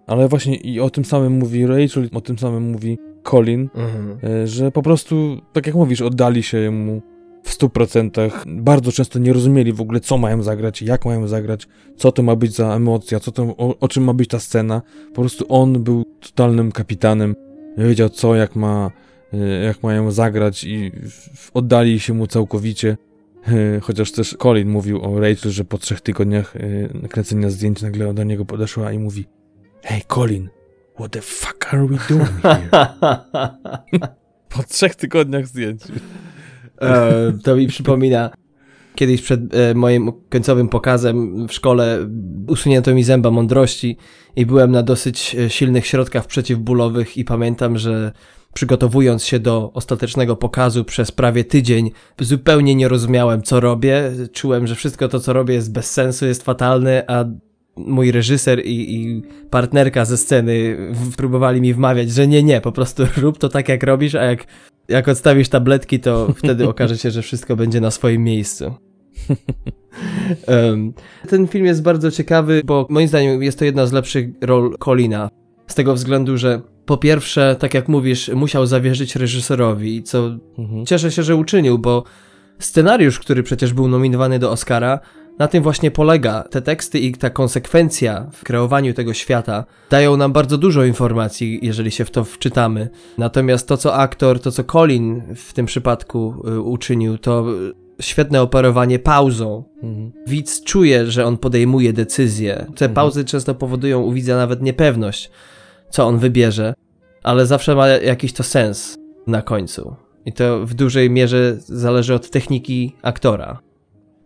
Ale właśnie i o tym samym mówi Rachel, o tym samym mówi Colin, mhm. E, że po prostu, tak jak mówisz, oddali się mu w 100%. Bardzo często nie rozumieli w ogóle, co mają zagrać, jak mają zagrać, co to ma być za emocja, co to, o, o czym ma być ta scena. Po prostu on był totalnym kapitanem, wiedział co, jak ma, jak mają zagrać i oddali się mu całkowicie. E, chociaż też Colin mówił o Rachel, że po trzech tygodniach kręcenia zdjęć nagle do niego podeszła i mówi Hey Colin, what the fuck are we doing here? po trzech tygodniach zdjęć. E, to mi przypomina kiedyś przed e, moim końcowym pokazem w szkole usunięto mi zęba mądrości i byłem na dosyć e, silnych środkach przeciwbólowych i pamiętam, że przygotowując się do ostatecznego pokazu przez prawie tydzień, zupełnie nie rozumiałem, co robię. Czułem, że wszystko to, co robię, jest bez sensu, jest fatalne, a mój reżyser i, i, partnerka ze sceny próbowali mi wmawiać, że nie, nie, po prostu rób to tak, jak robisz, a jak, jak odstawisz tabletki, to wtedy okaże się, że wszystko będzie na swoim miejscu. um, ten film jest bardzo ciekawy, bo moim zdaniem jest to jedna z lepszych ról Colina. Z tego względu, że po pierwsze, tak jak mówisz, musiał zawierzyć reżyserowi, co mhm. cieszę się, że uczynił, bo scenariusz, który przecież był nominowany do Oscara, na tym właśnie polega. Te teksty i ta konsekwencja w kreowaniu tego świata dają nam bardzo dużo informacji, jeżeli się w to wczytamy. Natomiast to, co aktor, to, co Colin w tym przypadku y, uczynił, to świetne operowanie pauzą. Mhm. Widz czuje, że on podejmuje decyzję. Te mhm. pauzy często powodują u widza nawet niepewność, co on wybierze, ale zawsze ma jakiś to sens na końcu. I to w dużej mierze zależy od techniki aktora.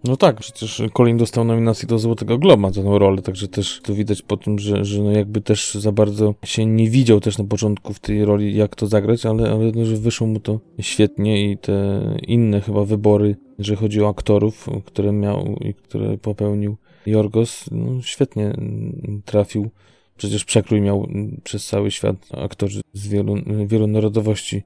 No tak, przecież Colin dostał nominację do Złotego Globa za tą rolę, także też to widać po tym, że, że no jakby też za bardzo się nie widział też na początku w tej roli, jak to zagrać, ale, ale no, że wyszło mu to świetnie i te inne chyba wybory, że chodzi o aktorów, które miał i które popełnił Jorgos, no świetnie trafił. Przecież przekrój miał przez cały świat aktorzy z wielu, wielu narodowości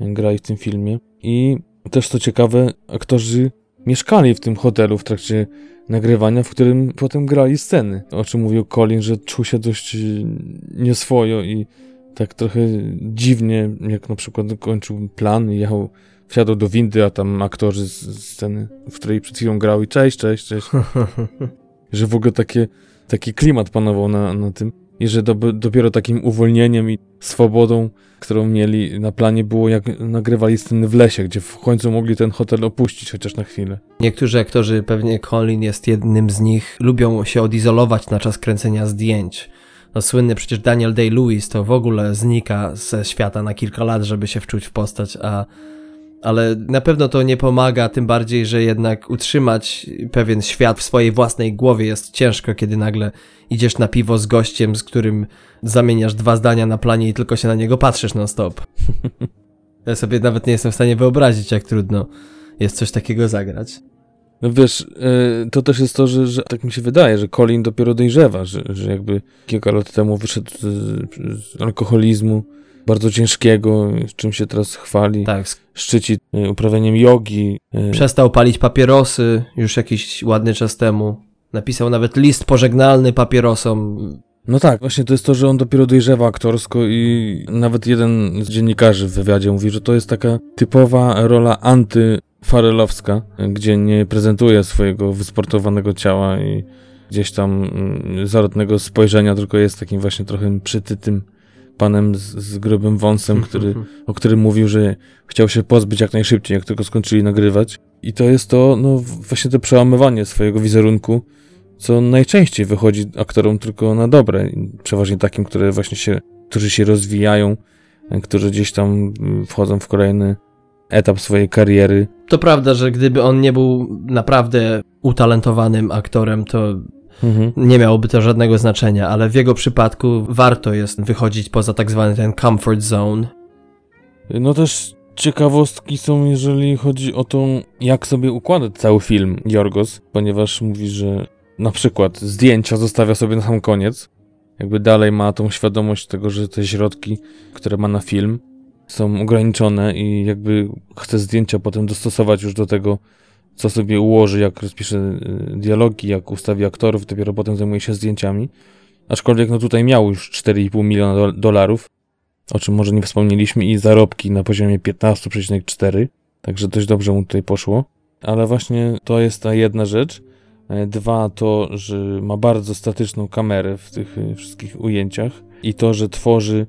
grali w tym filmie. I też to ciekawe, aktorzy mieszkali w tym hotelu w trakcie nagrywania, w którym potem grali sceny. O czym mówił Colin, że czuł się dość nieswojo i tak trochę dziwnie, jak na przykład kończył plan i jechał, wsiadł do windy, a tam aktorzy z sceny, w której przed chwilą grał i cześć, cześć, cześć. że w ogóle takie, taki klimat panował na, na tym i że do, dopiero takim uwolnieniem i swobodą, którą mieli na planie było jak nagrywali sceny w lesie, gdzie w końcu mogli ten hotel opuścić chociaż na chwilę. Niektórzy aktorzy, pewnie Colin jest jednym z nich, lubią się odizolować na czas kręcenia zdjęć. No, słynny przecież Daniel Day-Lewis to w ogóle znika ze świata na kilka lat, żeby się wczuć w postać, a ale na pewno to nie pomaga, tym bardziej, że jednak utrzymać pewien świat w swojej własnej głowie jest ciężko, kiedy nagle idziesz na piwo z gościem, z którym zamieniasz dwa zdania na planie i tylko się na niego patrzysz non-stop. ja sobie nawet nie jestem w stanie wyobrazić, jak trudno jest coś takiego zagrać. No wiesz, e, to też jest to, że, że, tak mi się wydaje, że Colin dopiero dojrzewa, że, że jakby kilka lat temu wyszedł z, z alkoholizmu, bardzo ciężkiego, czym się teraz chwali. Tak. Szczyci e, uprawianiem jogi. E, Przestał palić papierosy już jakiś ładny czas temu. Napisał nawet list pożegnalny papierosom. No tak, właśnie to jest to, że on dopiero dojrzewa aktorsko i nawet jeden z dziennikarzy w wywiadzie mówi, że to jest taka typowa rola antyfarelowska, gdzie nie prezentuje swojego wysportowanego ciała i gdzieś tam mm, zarodnego spojrzenia, tylko jest takim właśnie trochę przytytym panem z, z grubym wąsem, który, o którym mówił, że chciał się pozbyć jak najszybciej, jak tylko skończyli nagrywać. I to jest to, no właśnie to przełamywanie swojego wizerunku, co najczęściej wychodzi aktorom tylko na dobre. Przeważnie takim, które właśnie się, którzy się rozwijają, którzy gdzieś tam mm, wchodzą w kolejny etap swojej kariery. To prawda, że gdyby on nie był naprawdę utalentowanym aktorem, to Mhm. nie miałoby to żadnego znaczenia, ale w jego przypadku warto jest wychodzić poza tak zwany ten comfort zone. No też ciekawostki są, jeżeli chodzi o to, jak sobie układać cały film Jorgos, ponieważ mówi, że na przykład zdjęcia zostawia sobie na sam koniec. Jakby dalej ma tą świadomość tego, że te środki, które ma na film, są ograniczone i jakby chce zdjęcia potem dostosować już do tego, co sobie ułoży, jak rozpisze y, dialogi, jak ustawi aktorów, dopiero potem zajmuje się zdjęciami. Aczkolwiek no tutaj miał już 4,5 miliona do- dolarów, o czym może nie wspomnieliśmy, i zarobki na poziomie 15,4, także dość dobrze mu tutaj poszło. Ale właśnie to jest ta jedna rzecz. E, Dwa to, że ma bardzo statyczną kamerę w tych e, wszystkich ujęciach i to, że tworzy,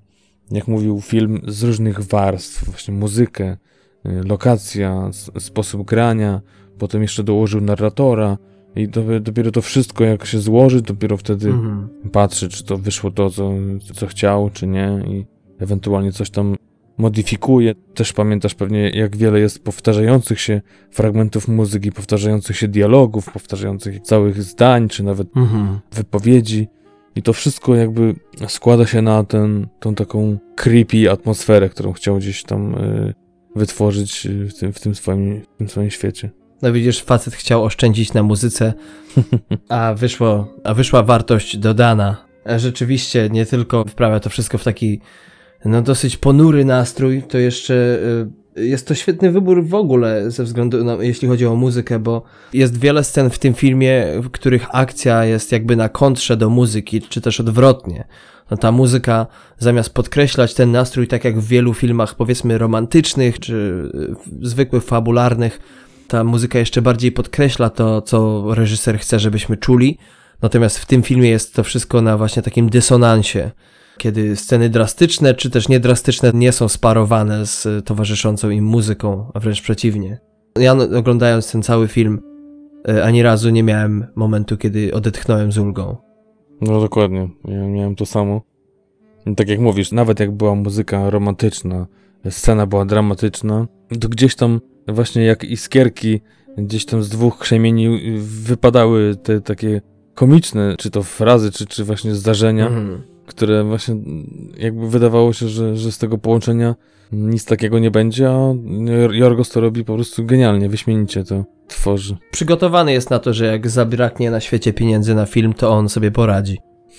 jak mówił, film z różnych warstw, właśnie muzykę, e, lokacja, sposób grania, potem jeszcze dołożył narratora i dopiero, dopiero to wszystko jak się złoży, dopiero wtedy Mhm. patrzy, czy to wyszło to, co, co chciał, czy nie i ewentualnie coś tam modyfikuje. Też pamiętasz pewnie, jak wiele jest powtarzających się fragmentów muzyki, powtarzających się dialogów, powtarzających całych zdań, czy nawet Mhm. wypowiedzi. I to wszystko jakby składa się na ten, tą taką creepy atmosferę, którą chciał gdzieś tam y, wytworzyć y, w tym, w, tym swoim, w tym swoim świecie. No widzisz, facet chciał oszczędzić na muzyce, a, wyszło, a wyszła wartość dodana. Rzeczywiście nie tylko wprawia to wszystko w taki no dosyć ponury nastrój, to jeszcze y, jest to świetny wybór w ogóle ze względu na, jeśli chodzi o muzykę, bo jest wiele scen w tym filmie, w których akcja jest jakby na kontrze do muzyki, czy też odwrotnie. No ta muzyka zamiast podkreślać ten nastrój, tak jak w wielu filmach powiedzmy romantycznych, czy y, zwykłych fabularnych, ta muzyka jeszcze bardziej podkreśla to, co reżyser chce, żebyśmy czuli. Natomiast w tym filmie jest to wszystko na właśnie takim dysonansie, kiedy sceny drastyczne czy też niedrastyczne nie są sparowane z towarzyszącą im muzyką, a wręcz przeciwnie. Ja oglądając ten cały film y, ani razu nie miałem momentu, kiedy odetchnąłem z ulgą. No dokładnie, ja miałem to samo. Tak jak mówisz, nawet jak była muzyka romantyczna, scena była dramatyczna, to gdzieś tam właśnie jak iskierki gdzieś tam z dwóch krzemieni wypadały te takie komiczne, czy to frazy, czy, czy właśnie zdarzenia, Mhm. które właśnie jakby wydawało się, że, że z tego połączenia nic takiego nie będzie, a Jorgos to robi po prostu genialnie, wyśmienicie to tworzy. Przygotowany jest na to, że jak zabraknie na świecie pieniędzy na film, to on sobie poradzi.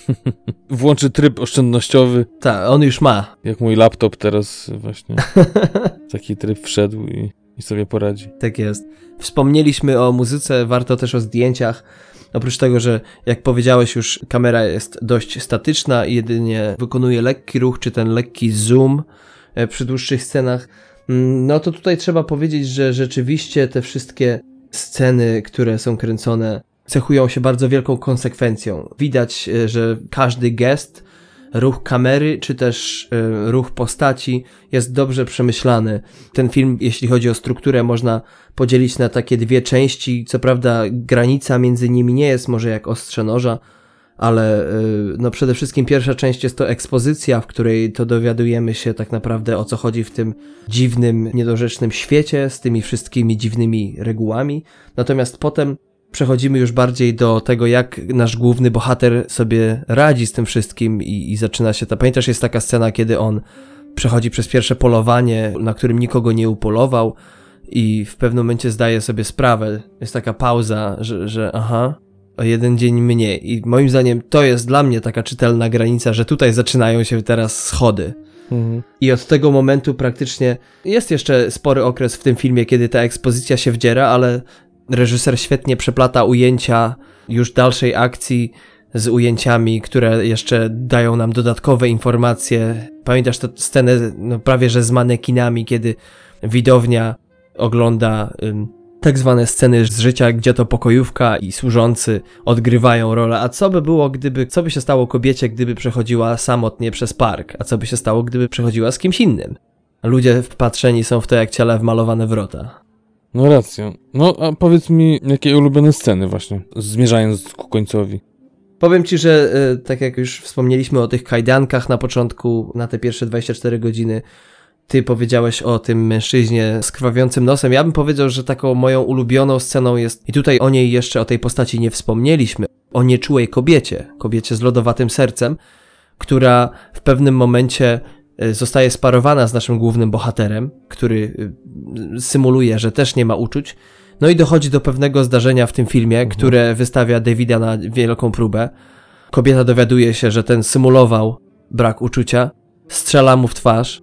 Włączy tryb oszczędnościowy, Tak, on już ma. jak mój laptop teraz właśnie taki tryb wszedł i, i sobie poradzi. Tak jest. Wspomnieliśmy o muzyce, warto też o zdjęciach. Oprócz tego, że jak powiedziałeś już, kamera jest dość statyczna i jedynie wykonuje lekki ruch, czy ten lekki zoom e, przy dłuższych scenach, mm, no to tutaj trzeba powiedzieć, że rzeczywiście te wszystkie sceny, które są kręcone, cechują się bardzo wielką konsekwencją. Widać, e, że każdy gest, ruch kamery, czy też e, ruch postaci jest dobrze przemyślany. Ten film, jeśli chodzi o strukturę, można podzielić na takie dwie części. Co prawda, granica między nimi nie jest może jak ostrze noża, ale y, no przede wszystkim pierwsza część jest to ekspozycja, w której to dowiadujemy się tak naprawdę o co chodzi w tym dziwnym, niedorzecznym świecie z tymi wszystkimi dziwnymi regułami. Natomiast potem przechodzimy już bardziej do tego, jak nasz główny bohater sobie radzi z tym wszystkim i, i zaczyna się ta. Pamiętasz, jest taka scena, kiedy on przechodzi przez pierwsze polowanie, na którym nikogo nie upolował i w pewnym momencie zdaje sobie sprawę, jest taka pauza, że, że aha, o jeden dzień mniej. I moim zdaniem to jest dla mnie taka czytelna granica, że tutaj zaczynają się teraz schody. I od tego momentu praktycznie jest jeszcze spory okres w tym filmie, kiedy ta ekspozycja się wdziera, ale reżyser świetnie przeplata ujęcia już dalszej akcji z ujęciami, które jeszcze dają nam dodatkowe informacje. Pamiętasz tę scenę no, prawie że z manekinami, kiedy widownia ogląda ym, tak zwane sceny z życia, gdzie to pokojówka i służący odgrywają rolę. A co by było, gdyby, co by się stało kobiecie, gdyby przechodziła samotnie przez park? A co by się stało, gdyby przechodziła z kimś innym? Ludzie wpatrzeni są w to jak ciele wmalowane wrota. No racja. No a powiedz mi, jakie ulubione sceny właśnie, zmierzając ku końcowi. Powiem ci, że y, tak jak już wspomnieliśmy o tych kajdankach na początku, na te pierwsze 24 godziny, ty powiedziałeś o tym mężczyźnie z krwawiącym nosem. Ja bym powiedział, że taką moją ulubioną sceną jest, i tutaj o niej jeszcze, o tej postaci nie wspomnieliśmy, o nieczułej kobiecie, kobiecie z lodowatym sercem, która w pewnym momencie zostaje sparowana z naszym głównym bohaterem, który y, symuluje, że też nie ma uczuć. No i dochodzi do pewnego zdarzenia w tym filmie, mhm. które wystawia Davida na wielką próbę. Kobieta dowiaduje się, że ten symulował brak uczucia, strzela mu w twarz,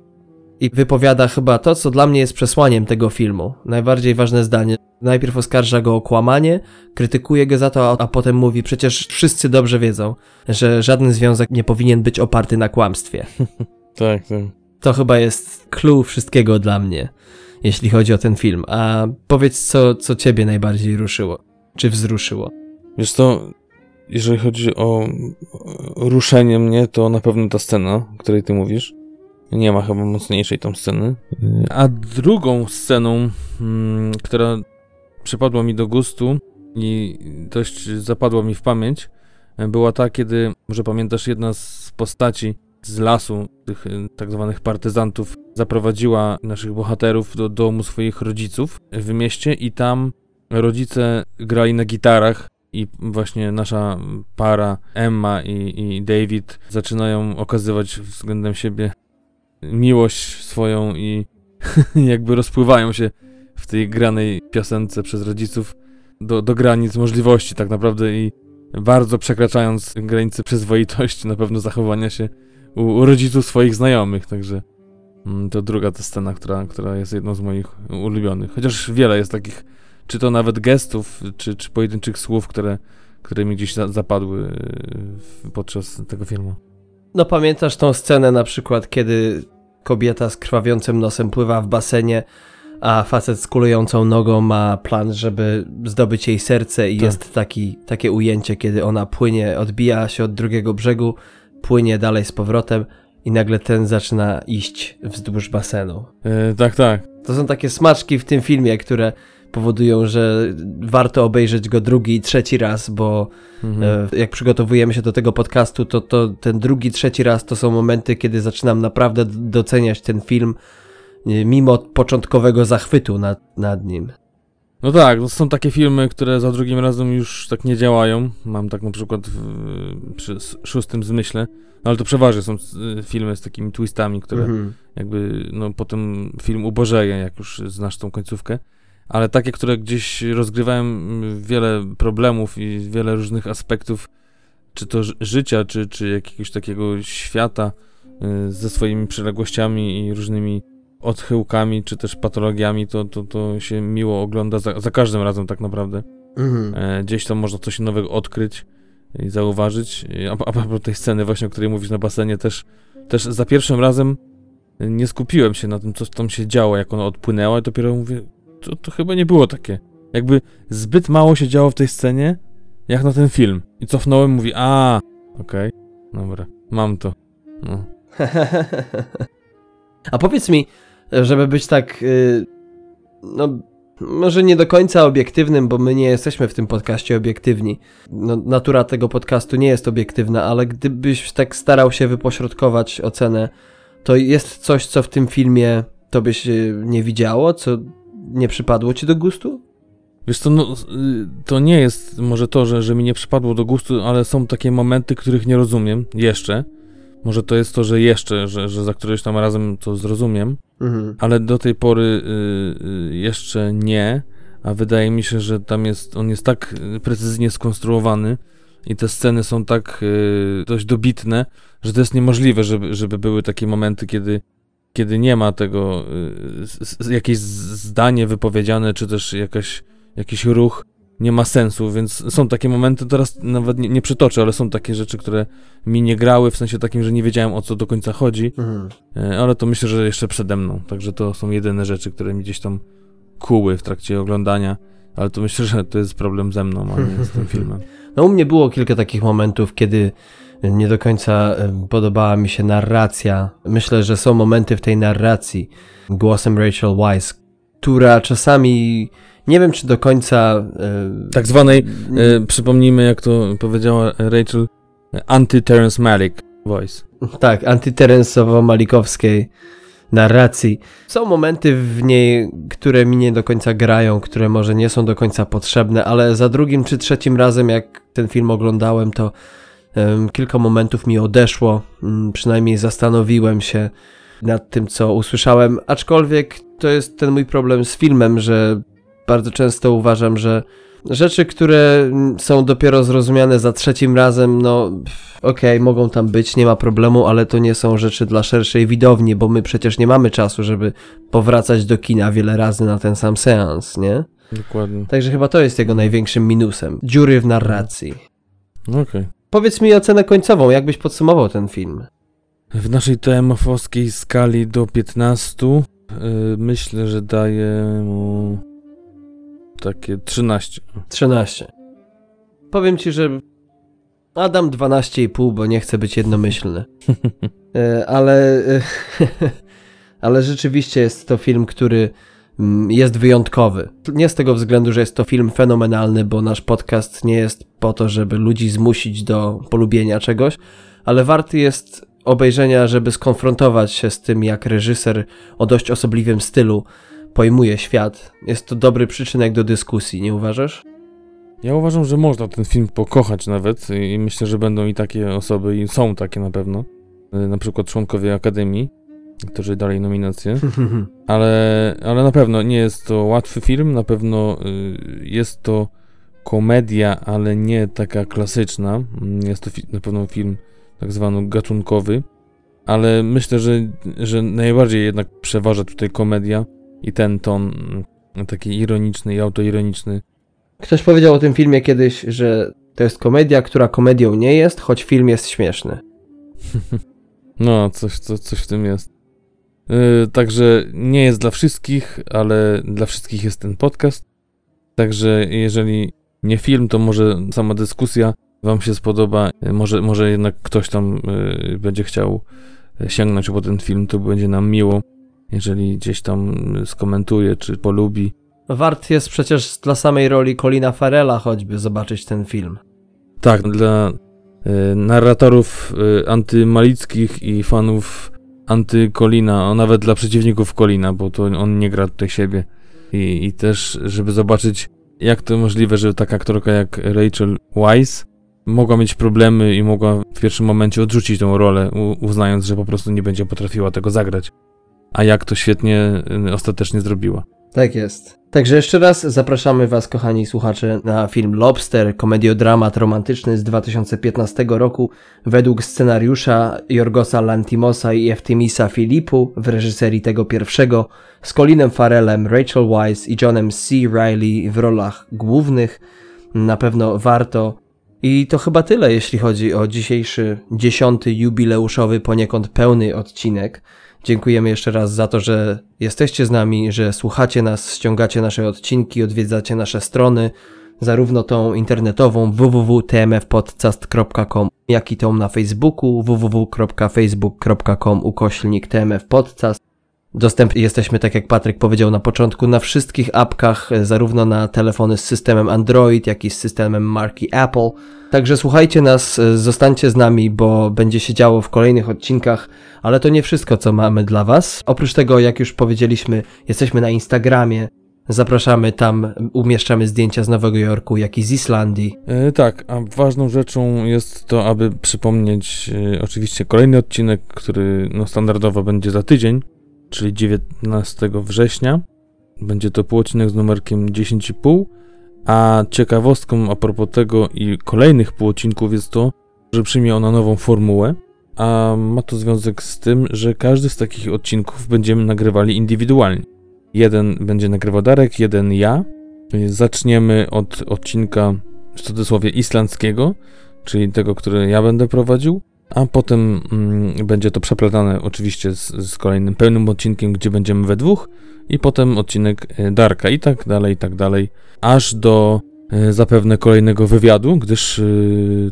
i wypowiada chyba to, co dla mnie jest przesłaniem tego filmu. Najbardziej ważne zdanie. Najpierw oskarża go o kłamanie, krytykuje go za to, a potem mówi: Przecież wszyscy dobrze wiedzą, że żaden związek nie powinien być oparty na kłamstwie. tak, tak. To chyba jest clue wszystkiego dla mnie, jeśli chodzi o ten film. A powiedz, co, co ciebie najbardziej ruszyło, czy wzruszyło. Wiesz to, jeżeli chodzi o ruszenie mnie, to na pewno ta scena, o której ty mówisz. Nie ma chyba mocniejszej tą sceny. A drugą sceną, hmm, która przypadła mi do gustu i dość zapadła mi w pamięć, była ta, kiedy, może pamiętasz, jedna z postaci z lasu, tych y, tak zwanych partyzantów, zaprowadziła naszych bohaterów do domu swoich rodziców w mieście i tam rodzice grali na gitarach i właśnie nasza para Emma i, i David zaczynają okazywać względem siebie miłość swoją i jakby rozpływają się w tej granej piosence przez rodziców do, do granic możliwości tak naprawdę i bardzo przekraczając granice przyzwoitości na pewno zachowania się u, u rodziców swoich znajomych, także mm, to druga ta scena, która, która jest jedną z moich ulubionych. Chociaż wiele jest takich, czy to nawet gestów, czy, czy pojedynczych słów, które, które mi gdzieś za, zapadły podczas tego filmu. No pamiętasz tą scenę na przykład, kiedy kobieta z krwawiącym nosem pływa w basenie, a facet z kulującą nogą ma plan, żeby zdobyć jej serce i tak. jest taki, takie ujęcie, kiedy ona płynie, odbija się od drugiego brzegu, płynie dalej z powrotem i nagle ten zaczyna iść wzdłuż basenu. Yy, tak, tak. To są takie smaczki w tym filmie, które powodują, że warto obejrzeć go drugi i trzeci raz, bo mhm. E, jak przygotowujemy się do tego podcastu, to, to ten drugi, trzeci raz to są momenty, kiedy zaczynam naprawdę doceniać ten film, e, mimo początkowego zachwytu nad, nad nim. No tak, to są takie filmy, które za drugim razem już tak nie działają. Mam tak na przykład w, przy szóstym zmyśle, no ale to przeważnie są e, filmy z takimi twistami, które mhm. jakby, no potem film ubożeje, jak już znasz tą końcówkę ale takie, które gdzieś rozgrywają mm, wiele problemów i wiele różnych aspektów, czy to życia, czy, czy jakiegoś takiego świata y, ze swoimi przyległościami i różnymi odchyłkami, czy też patologiami, to, to, to się miło ogląda za, za każdym razem tak naprawdę. Mhm. E, gdzieś tam można coś nowego odkryć i zauważyć. A, a propos tej sceny właśnie, o której mówisz na basenie, też, też za pierwszym razem nie skupiłem się na tym, co tam się działo, jak ona odpłynęła i dopiero mówię, to, to chyba nie było takie. Jakby zbyt mało się działo w tej scenie, jak na ten film. I cofnąłem, mówi, a, okej, okay, dobra, mam to. No. a powiedz mi, żeby być tak, yy, no, może nie do końca obiektywnym, bo my nie jesteśmy w tym podcaście obiektywni. No, natura tego podcastu nie jest obiektywna, ale gdybyś tak starał się wypośrodkować ocenę, to jest coś, co w tym filmie to byś y, nie widziało, co nie przypadło ci do gustu? Wiesz co, no, y, to nie jest może to, że, że mi nie przypadło do gustu, ale są takie momenty, których nie rozumiem jeszcze. Może to jest to, że jeszcze, że, że za któreś tam razem to zrozumiem, mhm. ale do tej pory y, y, jeszcze nie, a wydaje mi się, że tam jest, on jest tak precyzyjnie skonstruowany i te sceny są tak y, dość dobitne, że to jest niemożliwe, żeby, żeby były takie momenty, kiedy kiedy nie ma tego, y, jakieś zdanie wypowiedziane, czy też jakaś, jakiś ruch nie ma sensu, więc są takie momenty, teraz nawet nie, nie przytoczę, ale są takie rzeczy, które mi nie grały, w sensie takim, że nie wiedziałem o co do końca chodzi, mhm. E, ale to myślę, że jeszcze przede mną, także to są jedyne rzeczy, które mi gdzieś tam kuły w trakcie oglądania, ale to myślę, że to jest problem ze mną, a nie z tym filmem. No u mnie było kilka takich momentów, kiedy nie do końca podobała mi się narracja. Myślę, że są momenty w tej narracji głosem Rachel Weisz, która czasami nie wiem, czy do końca. tak zwanej, e, przypomnijmy, jak to powiedziała Rachel, anty-Terence Malick voice. Tak, anty-Terenceowo-malikowskiej narracji. Są momenty w niej, które mi nie do końca grają, które może nie są do końca potrzebne, ale za drugim czy trzecim razem, jak ten film oglądałem, to um, kilka momentów mi odeszło. Um, przynajmniej zastanowiłem się nad tym, co usłyszałem, aczkolwiek to jest ten mój problem z filmem, że bardzo często uważam, że rzeczy, które są dopiero zrozumiane za trzecim razem, no okej, okay, mogą tam być, nie ma problemu, ale to nie są rzeczy dla szerszej widowni, bo my przecież nie mamy czasu, żeby powracać do kina wiele razy na ten sam seans, nie? Dokładnie. Także chyba to jest jego największym minusem. Dziury w narracji. Okej. Okay. Powiedz mi ocenę końcową, jakbyś podsumował ten film? W naszej TMF-owskiej skali do 15 yy, myślę, że daję mu takie 13. 13. Powiem ci, że Adam 12,5, bo nie chcę być jednomyślny. E, ale, e, ale rzeczywiście jest to film, który mm, jest wyjątkowy. Nie z tego względu, że jest to film fenomenalny, bo nasz podcast nie jest po to, żeby ludzi zmusić do polubienia czegoś, ale warty jest obejrzenia, żeby skonfrontować się z tym, jak reżyser o dość osobliwym stylu pojmuje świat. Jest to dobry przyczynek do dyskusji, nie uważasz? Ja uważam, że można ten film pokochać nawet i myślę, że będą i takie osoby, i są takie na pewno. Y, na przykład członkowie Akademii, którzy dali nominację. ale, ale na pewno nie jest to łatwy film, na pewno y, jest to komedia, ale nie taka klasyczna. Jest to na pewno film tak zwany gatunkowy, ale myślę, że, że najbardziej jednak przeważa tutaj komedia i ten ton taki ironiczny i autoironiczny. Ktoś powiedział o tym filmie kiedyś, że to jest komedia, która komedią nie jest, choć film jest śmieszny. no, coś, coś, coś w tym jest. Yy, także nie jest dla wszystkich, ale dla wszystkich jest ten podcast. Także jeżeli nie film, to może sama dyskusja Wam się spodoba. Może, może jednak ktoś tam yy, będzie chciał sięgnąć po ten film, to będzie nam miło jeżeli gdzieś tam skomentuje czy polubi. Wart jest przecież dla samej roli Colina Farela choćby zobaczyć ten film. Tak, dla y, narratorów y, antymalickich i fanów antykolina, a nawet dla przeciwników Kolina, bo to on nie gra tutaj siebie. I, I też, żeby zobaczyć, jak to możliwe, że taka aktorka jak Rachel Weisz mogła mieć problemy i mogła w pierwszym momencie odrzucić tą rolę, uznając, że po prostu nie będzie potrafiła tego zagrać a jak to świetnie y, ostatecznie zrobiła. Tak jest. Także jeszcze raz zapraszamy Was, kochani słuchacze, na film Lobster, komediodramat romantyczny z 2015 roku według scenariusza Jorgosa Lantimosa i Eftimisa Filipu w reżyserii tego pierwszego z Colinem Farrellem, Rachel Weisz i Johnem C. Riley w rolach głównych. Na pewno warto. I to chyba tyle, jeśli chodzi o dzisiejszy dziesiąty jubileuszowy poniekąd pełny odcinek. Dziękujemy jeszcze raz za to, że jesteście z nami, że słuchacie nas, ściągacie nasze odcinki, odwiedzacie nasze strony, zarówno tą internetową www.tmfpodcast.com, jak i tą na Facebooku www.facebook.com ukośnik tmfpodcast. Dostępni jesteśmy, tak jak Patryk powiedział na początku, na wszystkich apkach, zarówno na telefony z systemem Android, jak i z systemem marki Apple. Także słuchajcie nas, zostańcie z nami, bo będzie się działo w kolejnych odcinkach, ale to nie wszystko, co mamy dla Was. Oprócz tego, jak już powiedzieliśmy, jesteśmy na Instagramie. Zapraszamy tam, umieszczamy zdjęcia z Nowego Jorku, jak i z Islandii. E, tak, a ważną rzeczą jest to, aby przypomnieć e, oczywiście kolejny odcinek, który no, standardowo będzie za tydzień czyli 19 września. Będzie to półodcinek z numerkiem 10,5. A ciekawostką a propos tego i kolejnych półodcinków jest to, że przyjmie ona nową formułę, a ma to związek z tym, że każdy z takich odcinków będziemy nagrywali indywidualnie. Jeden będzie nagrywał Darek, jeden ja Zaczniemy od odcinka w cudzysłowie islandzkiego, czyli tego, który ja będę prowadził, a potem mm, będzie to przeplatane oczywiście z, z, kolejnym pełnym odcinkiem, gdzie będziemy we dwóch i potem odcinek e, Darka i tak dalej, i tak dalej, aż do e, zapewne kolejnego wywiadu, gdyż e,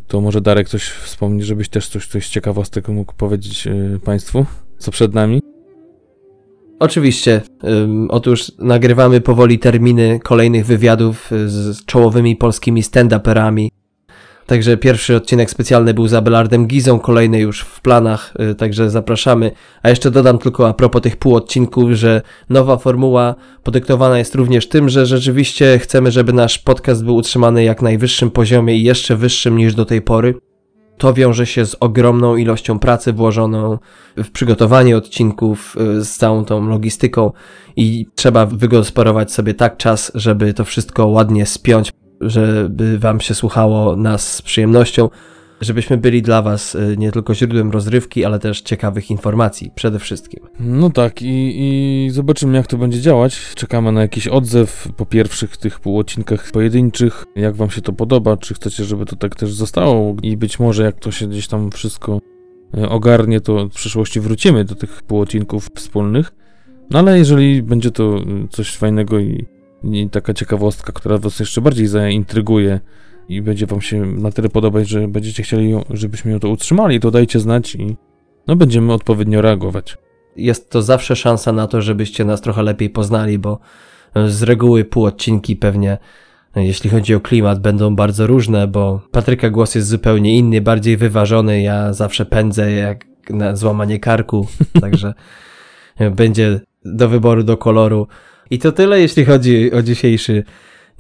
to może Darek coś wspomni, żebyś też coś, coś ciekawostek mógł powiedzieć Państwu, co przed nami. Oczywiście. Otóż nagrywamy powoli terminy kolejnych wywiadów z czołowymi polskimi stand-uperami. Także pierwszy odcinek specjalny był z Abelardem Gizą, kolejny już w planach, y, także zapraszamy. A jeszcze dodam tylko a propos tych półodcinków, że nowa formuła podyktowana jest również tym, że rzeczywiście chcemy, żeby nasz podcast był utrzymany jak najwyższym poziomie i jeszcze wyższym niż do tej pory. To wiąże się z ogromną ilością pracy włożoną w przygotowanie odcinków, y, z całą tą logistyką i trzeba wygospodarować sobie tak czas, żeby to wszystko ładnie spiąć żeby wam się słuchało nas z przyjemnością, żebyśmy byli dla was y, nie tylko źródłem rozrywki, ale też ciekawych informacji przede wszystkim. No tak i, i zobaczymy jak to będzie działać. Czekamy na jakiś odzew po pierwszych tych półodcinkach pojedynczych. Jak wam się to podoba, czy chcecie, żeby to tak też zostało i być może jak to się gdzieś tam wszystko y, ogarnie, to w przyszłości wrócimy do tych półodcinków wspólnych. No ale jeżeli będzie to y, coś fajnego i i taka ciekawostka, która was jeszcze bardziej zaintryguje i będzie wam się na tyle podobać, że będziecie chcieli, żebyśmy ją to utrzymali, to dajcie znać i no będziemy odpowiednio reagować. Jest to zawsze szansa na to, żebyście nas trochę lepiej poznali, bo z reguły półodcinki pewnie e, jeśli chodzi o klimat, będą bardzo różne, bo Patryka głos jest zupełnie inny, bardziej wyważony. Ja zawsze pędzę jak na złamanie karku, także będzie do wyboru, do koloru. I to tyle, jeśli chodzi o dzisiejszy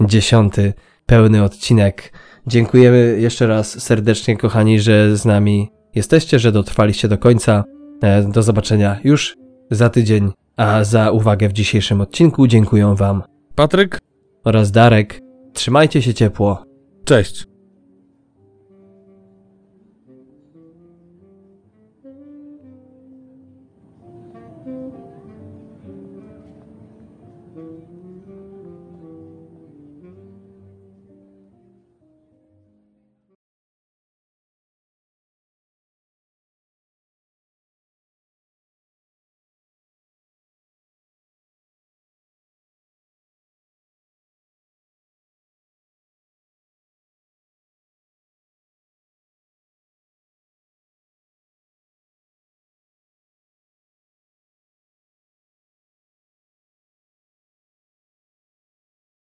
dziesiąty pełny odcinek. Dziękujemy jeszcze raz serdecznie, kochani, że z nami jesteście, że dotrwaliście do końca. E, do zobaczenia już za tydzień, a za uwagę w dzisiejszym odcinku dziękuję Wam Patryk oraz Darek. Trzymajcie się ciepło. Cześć.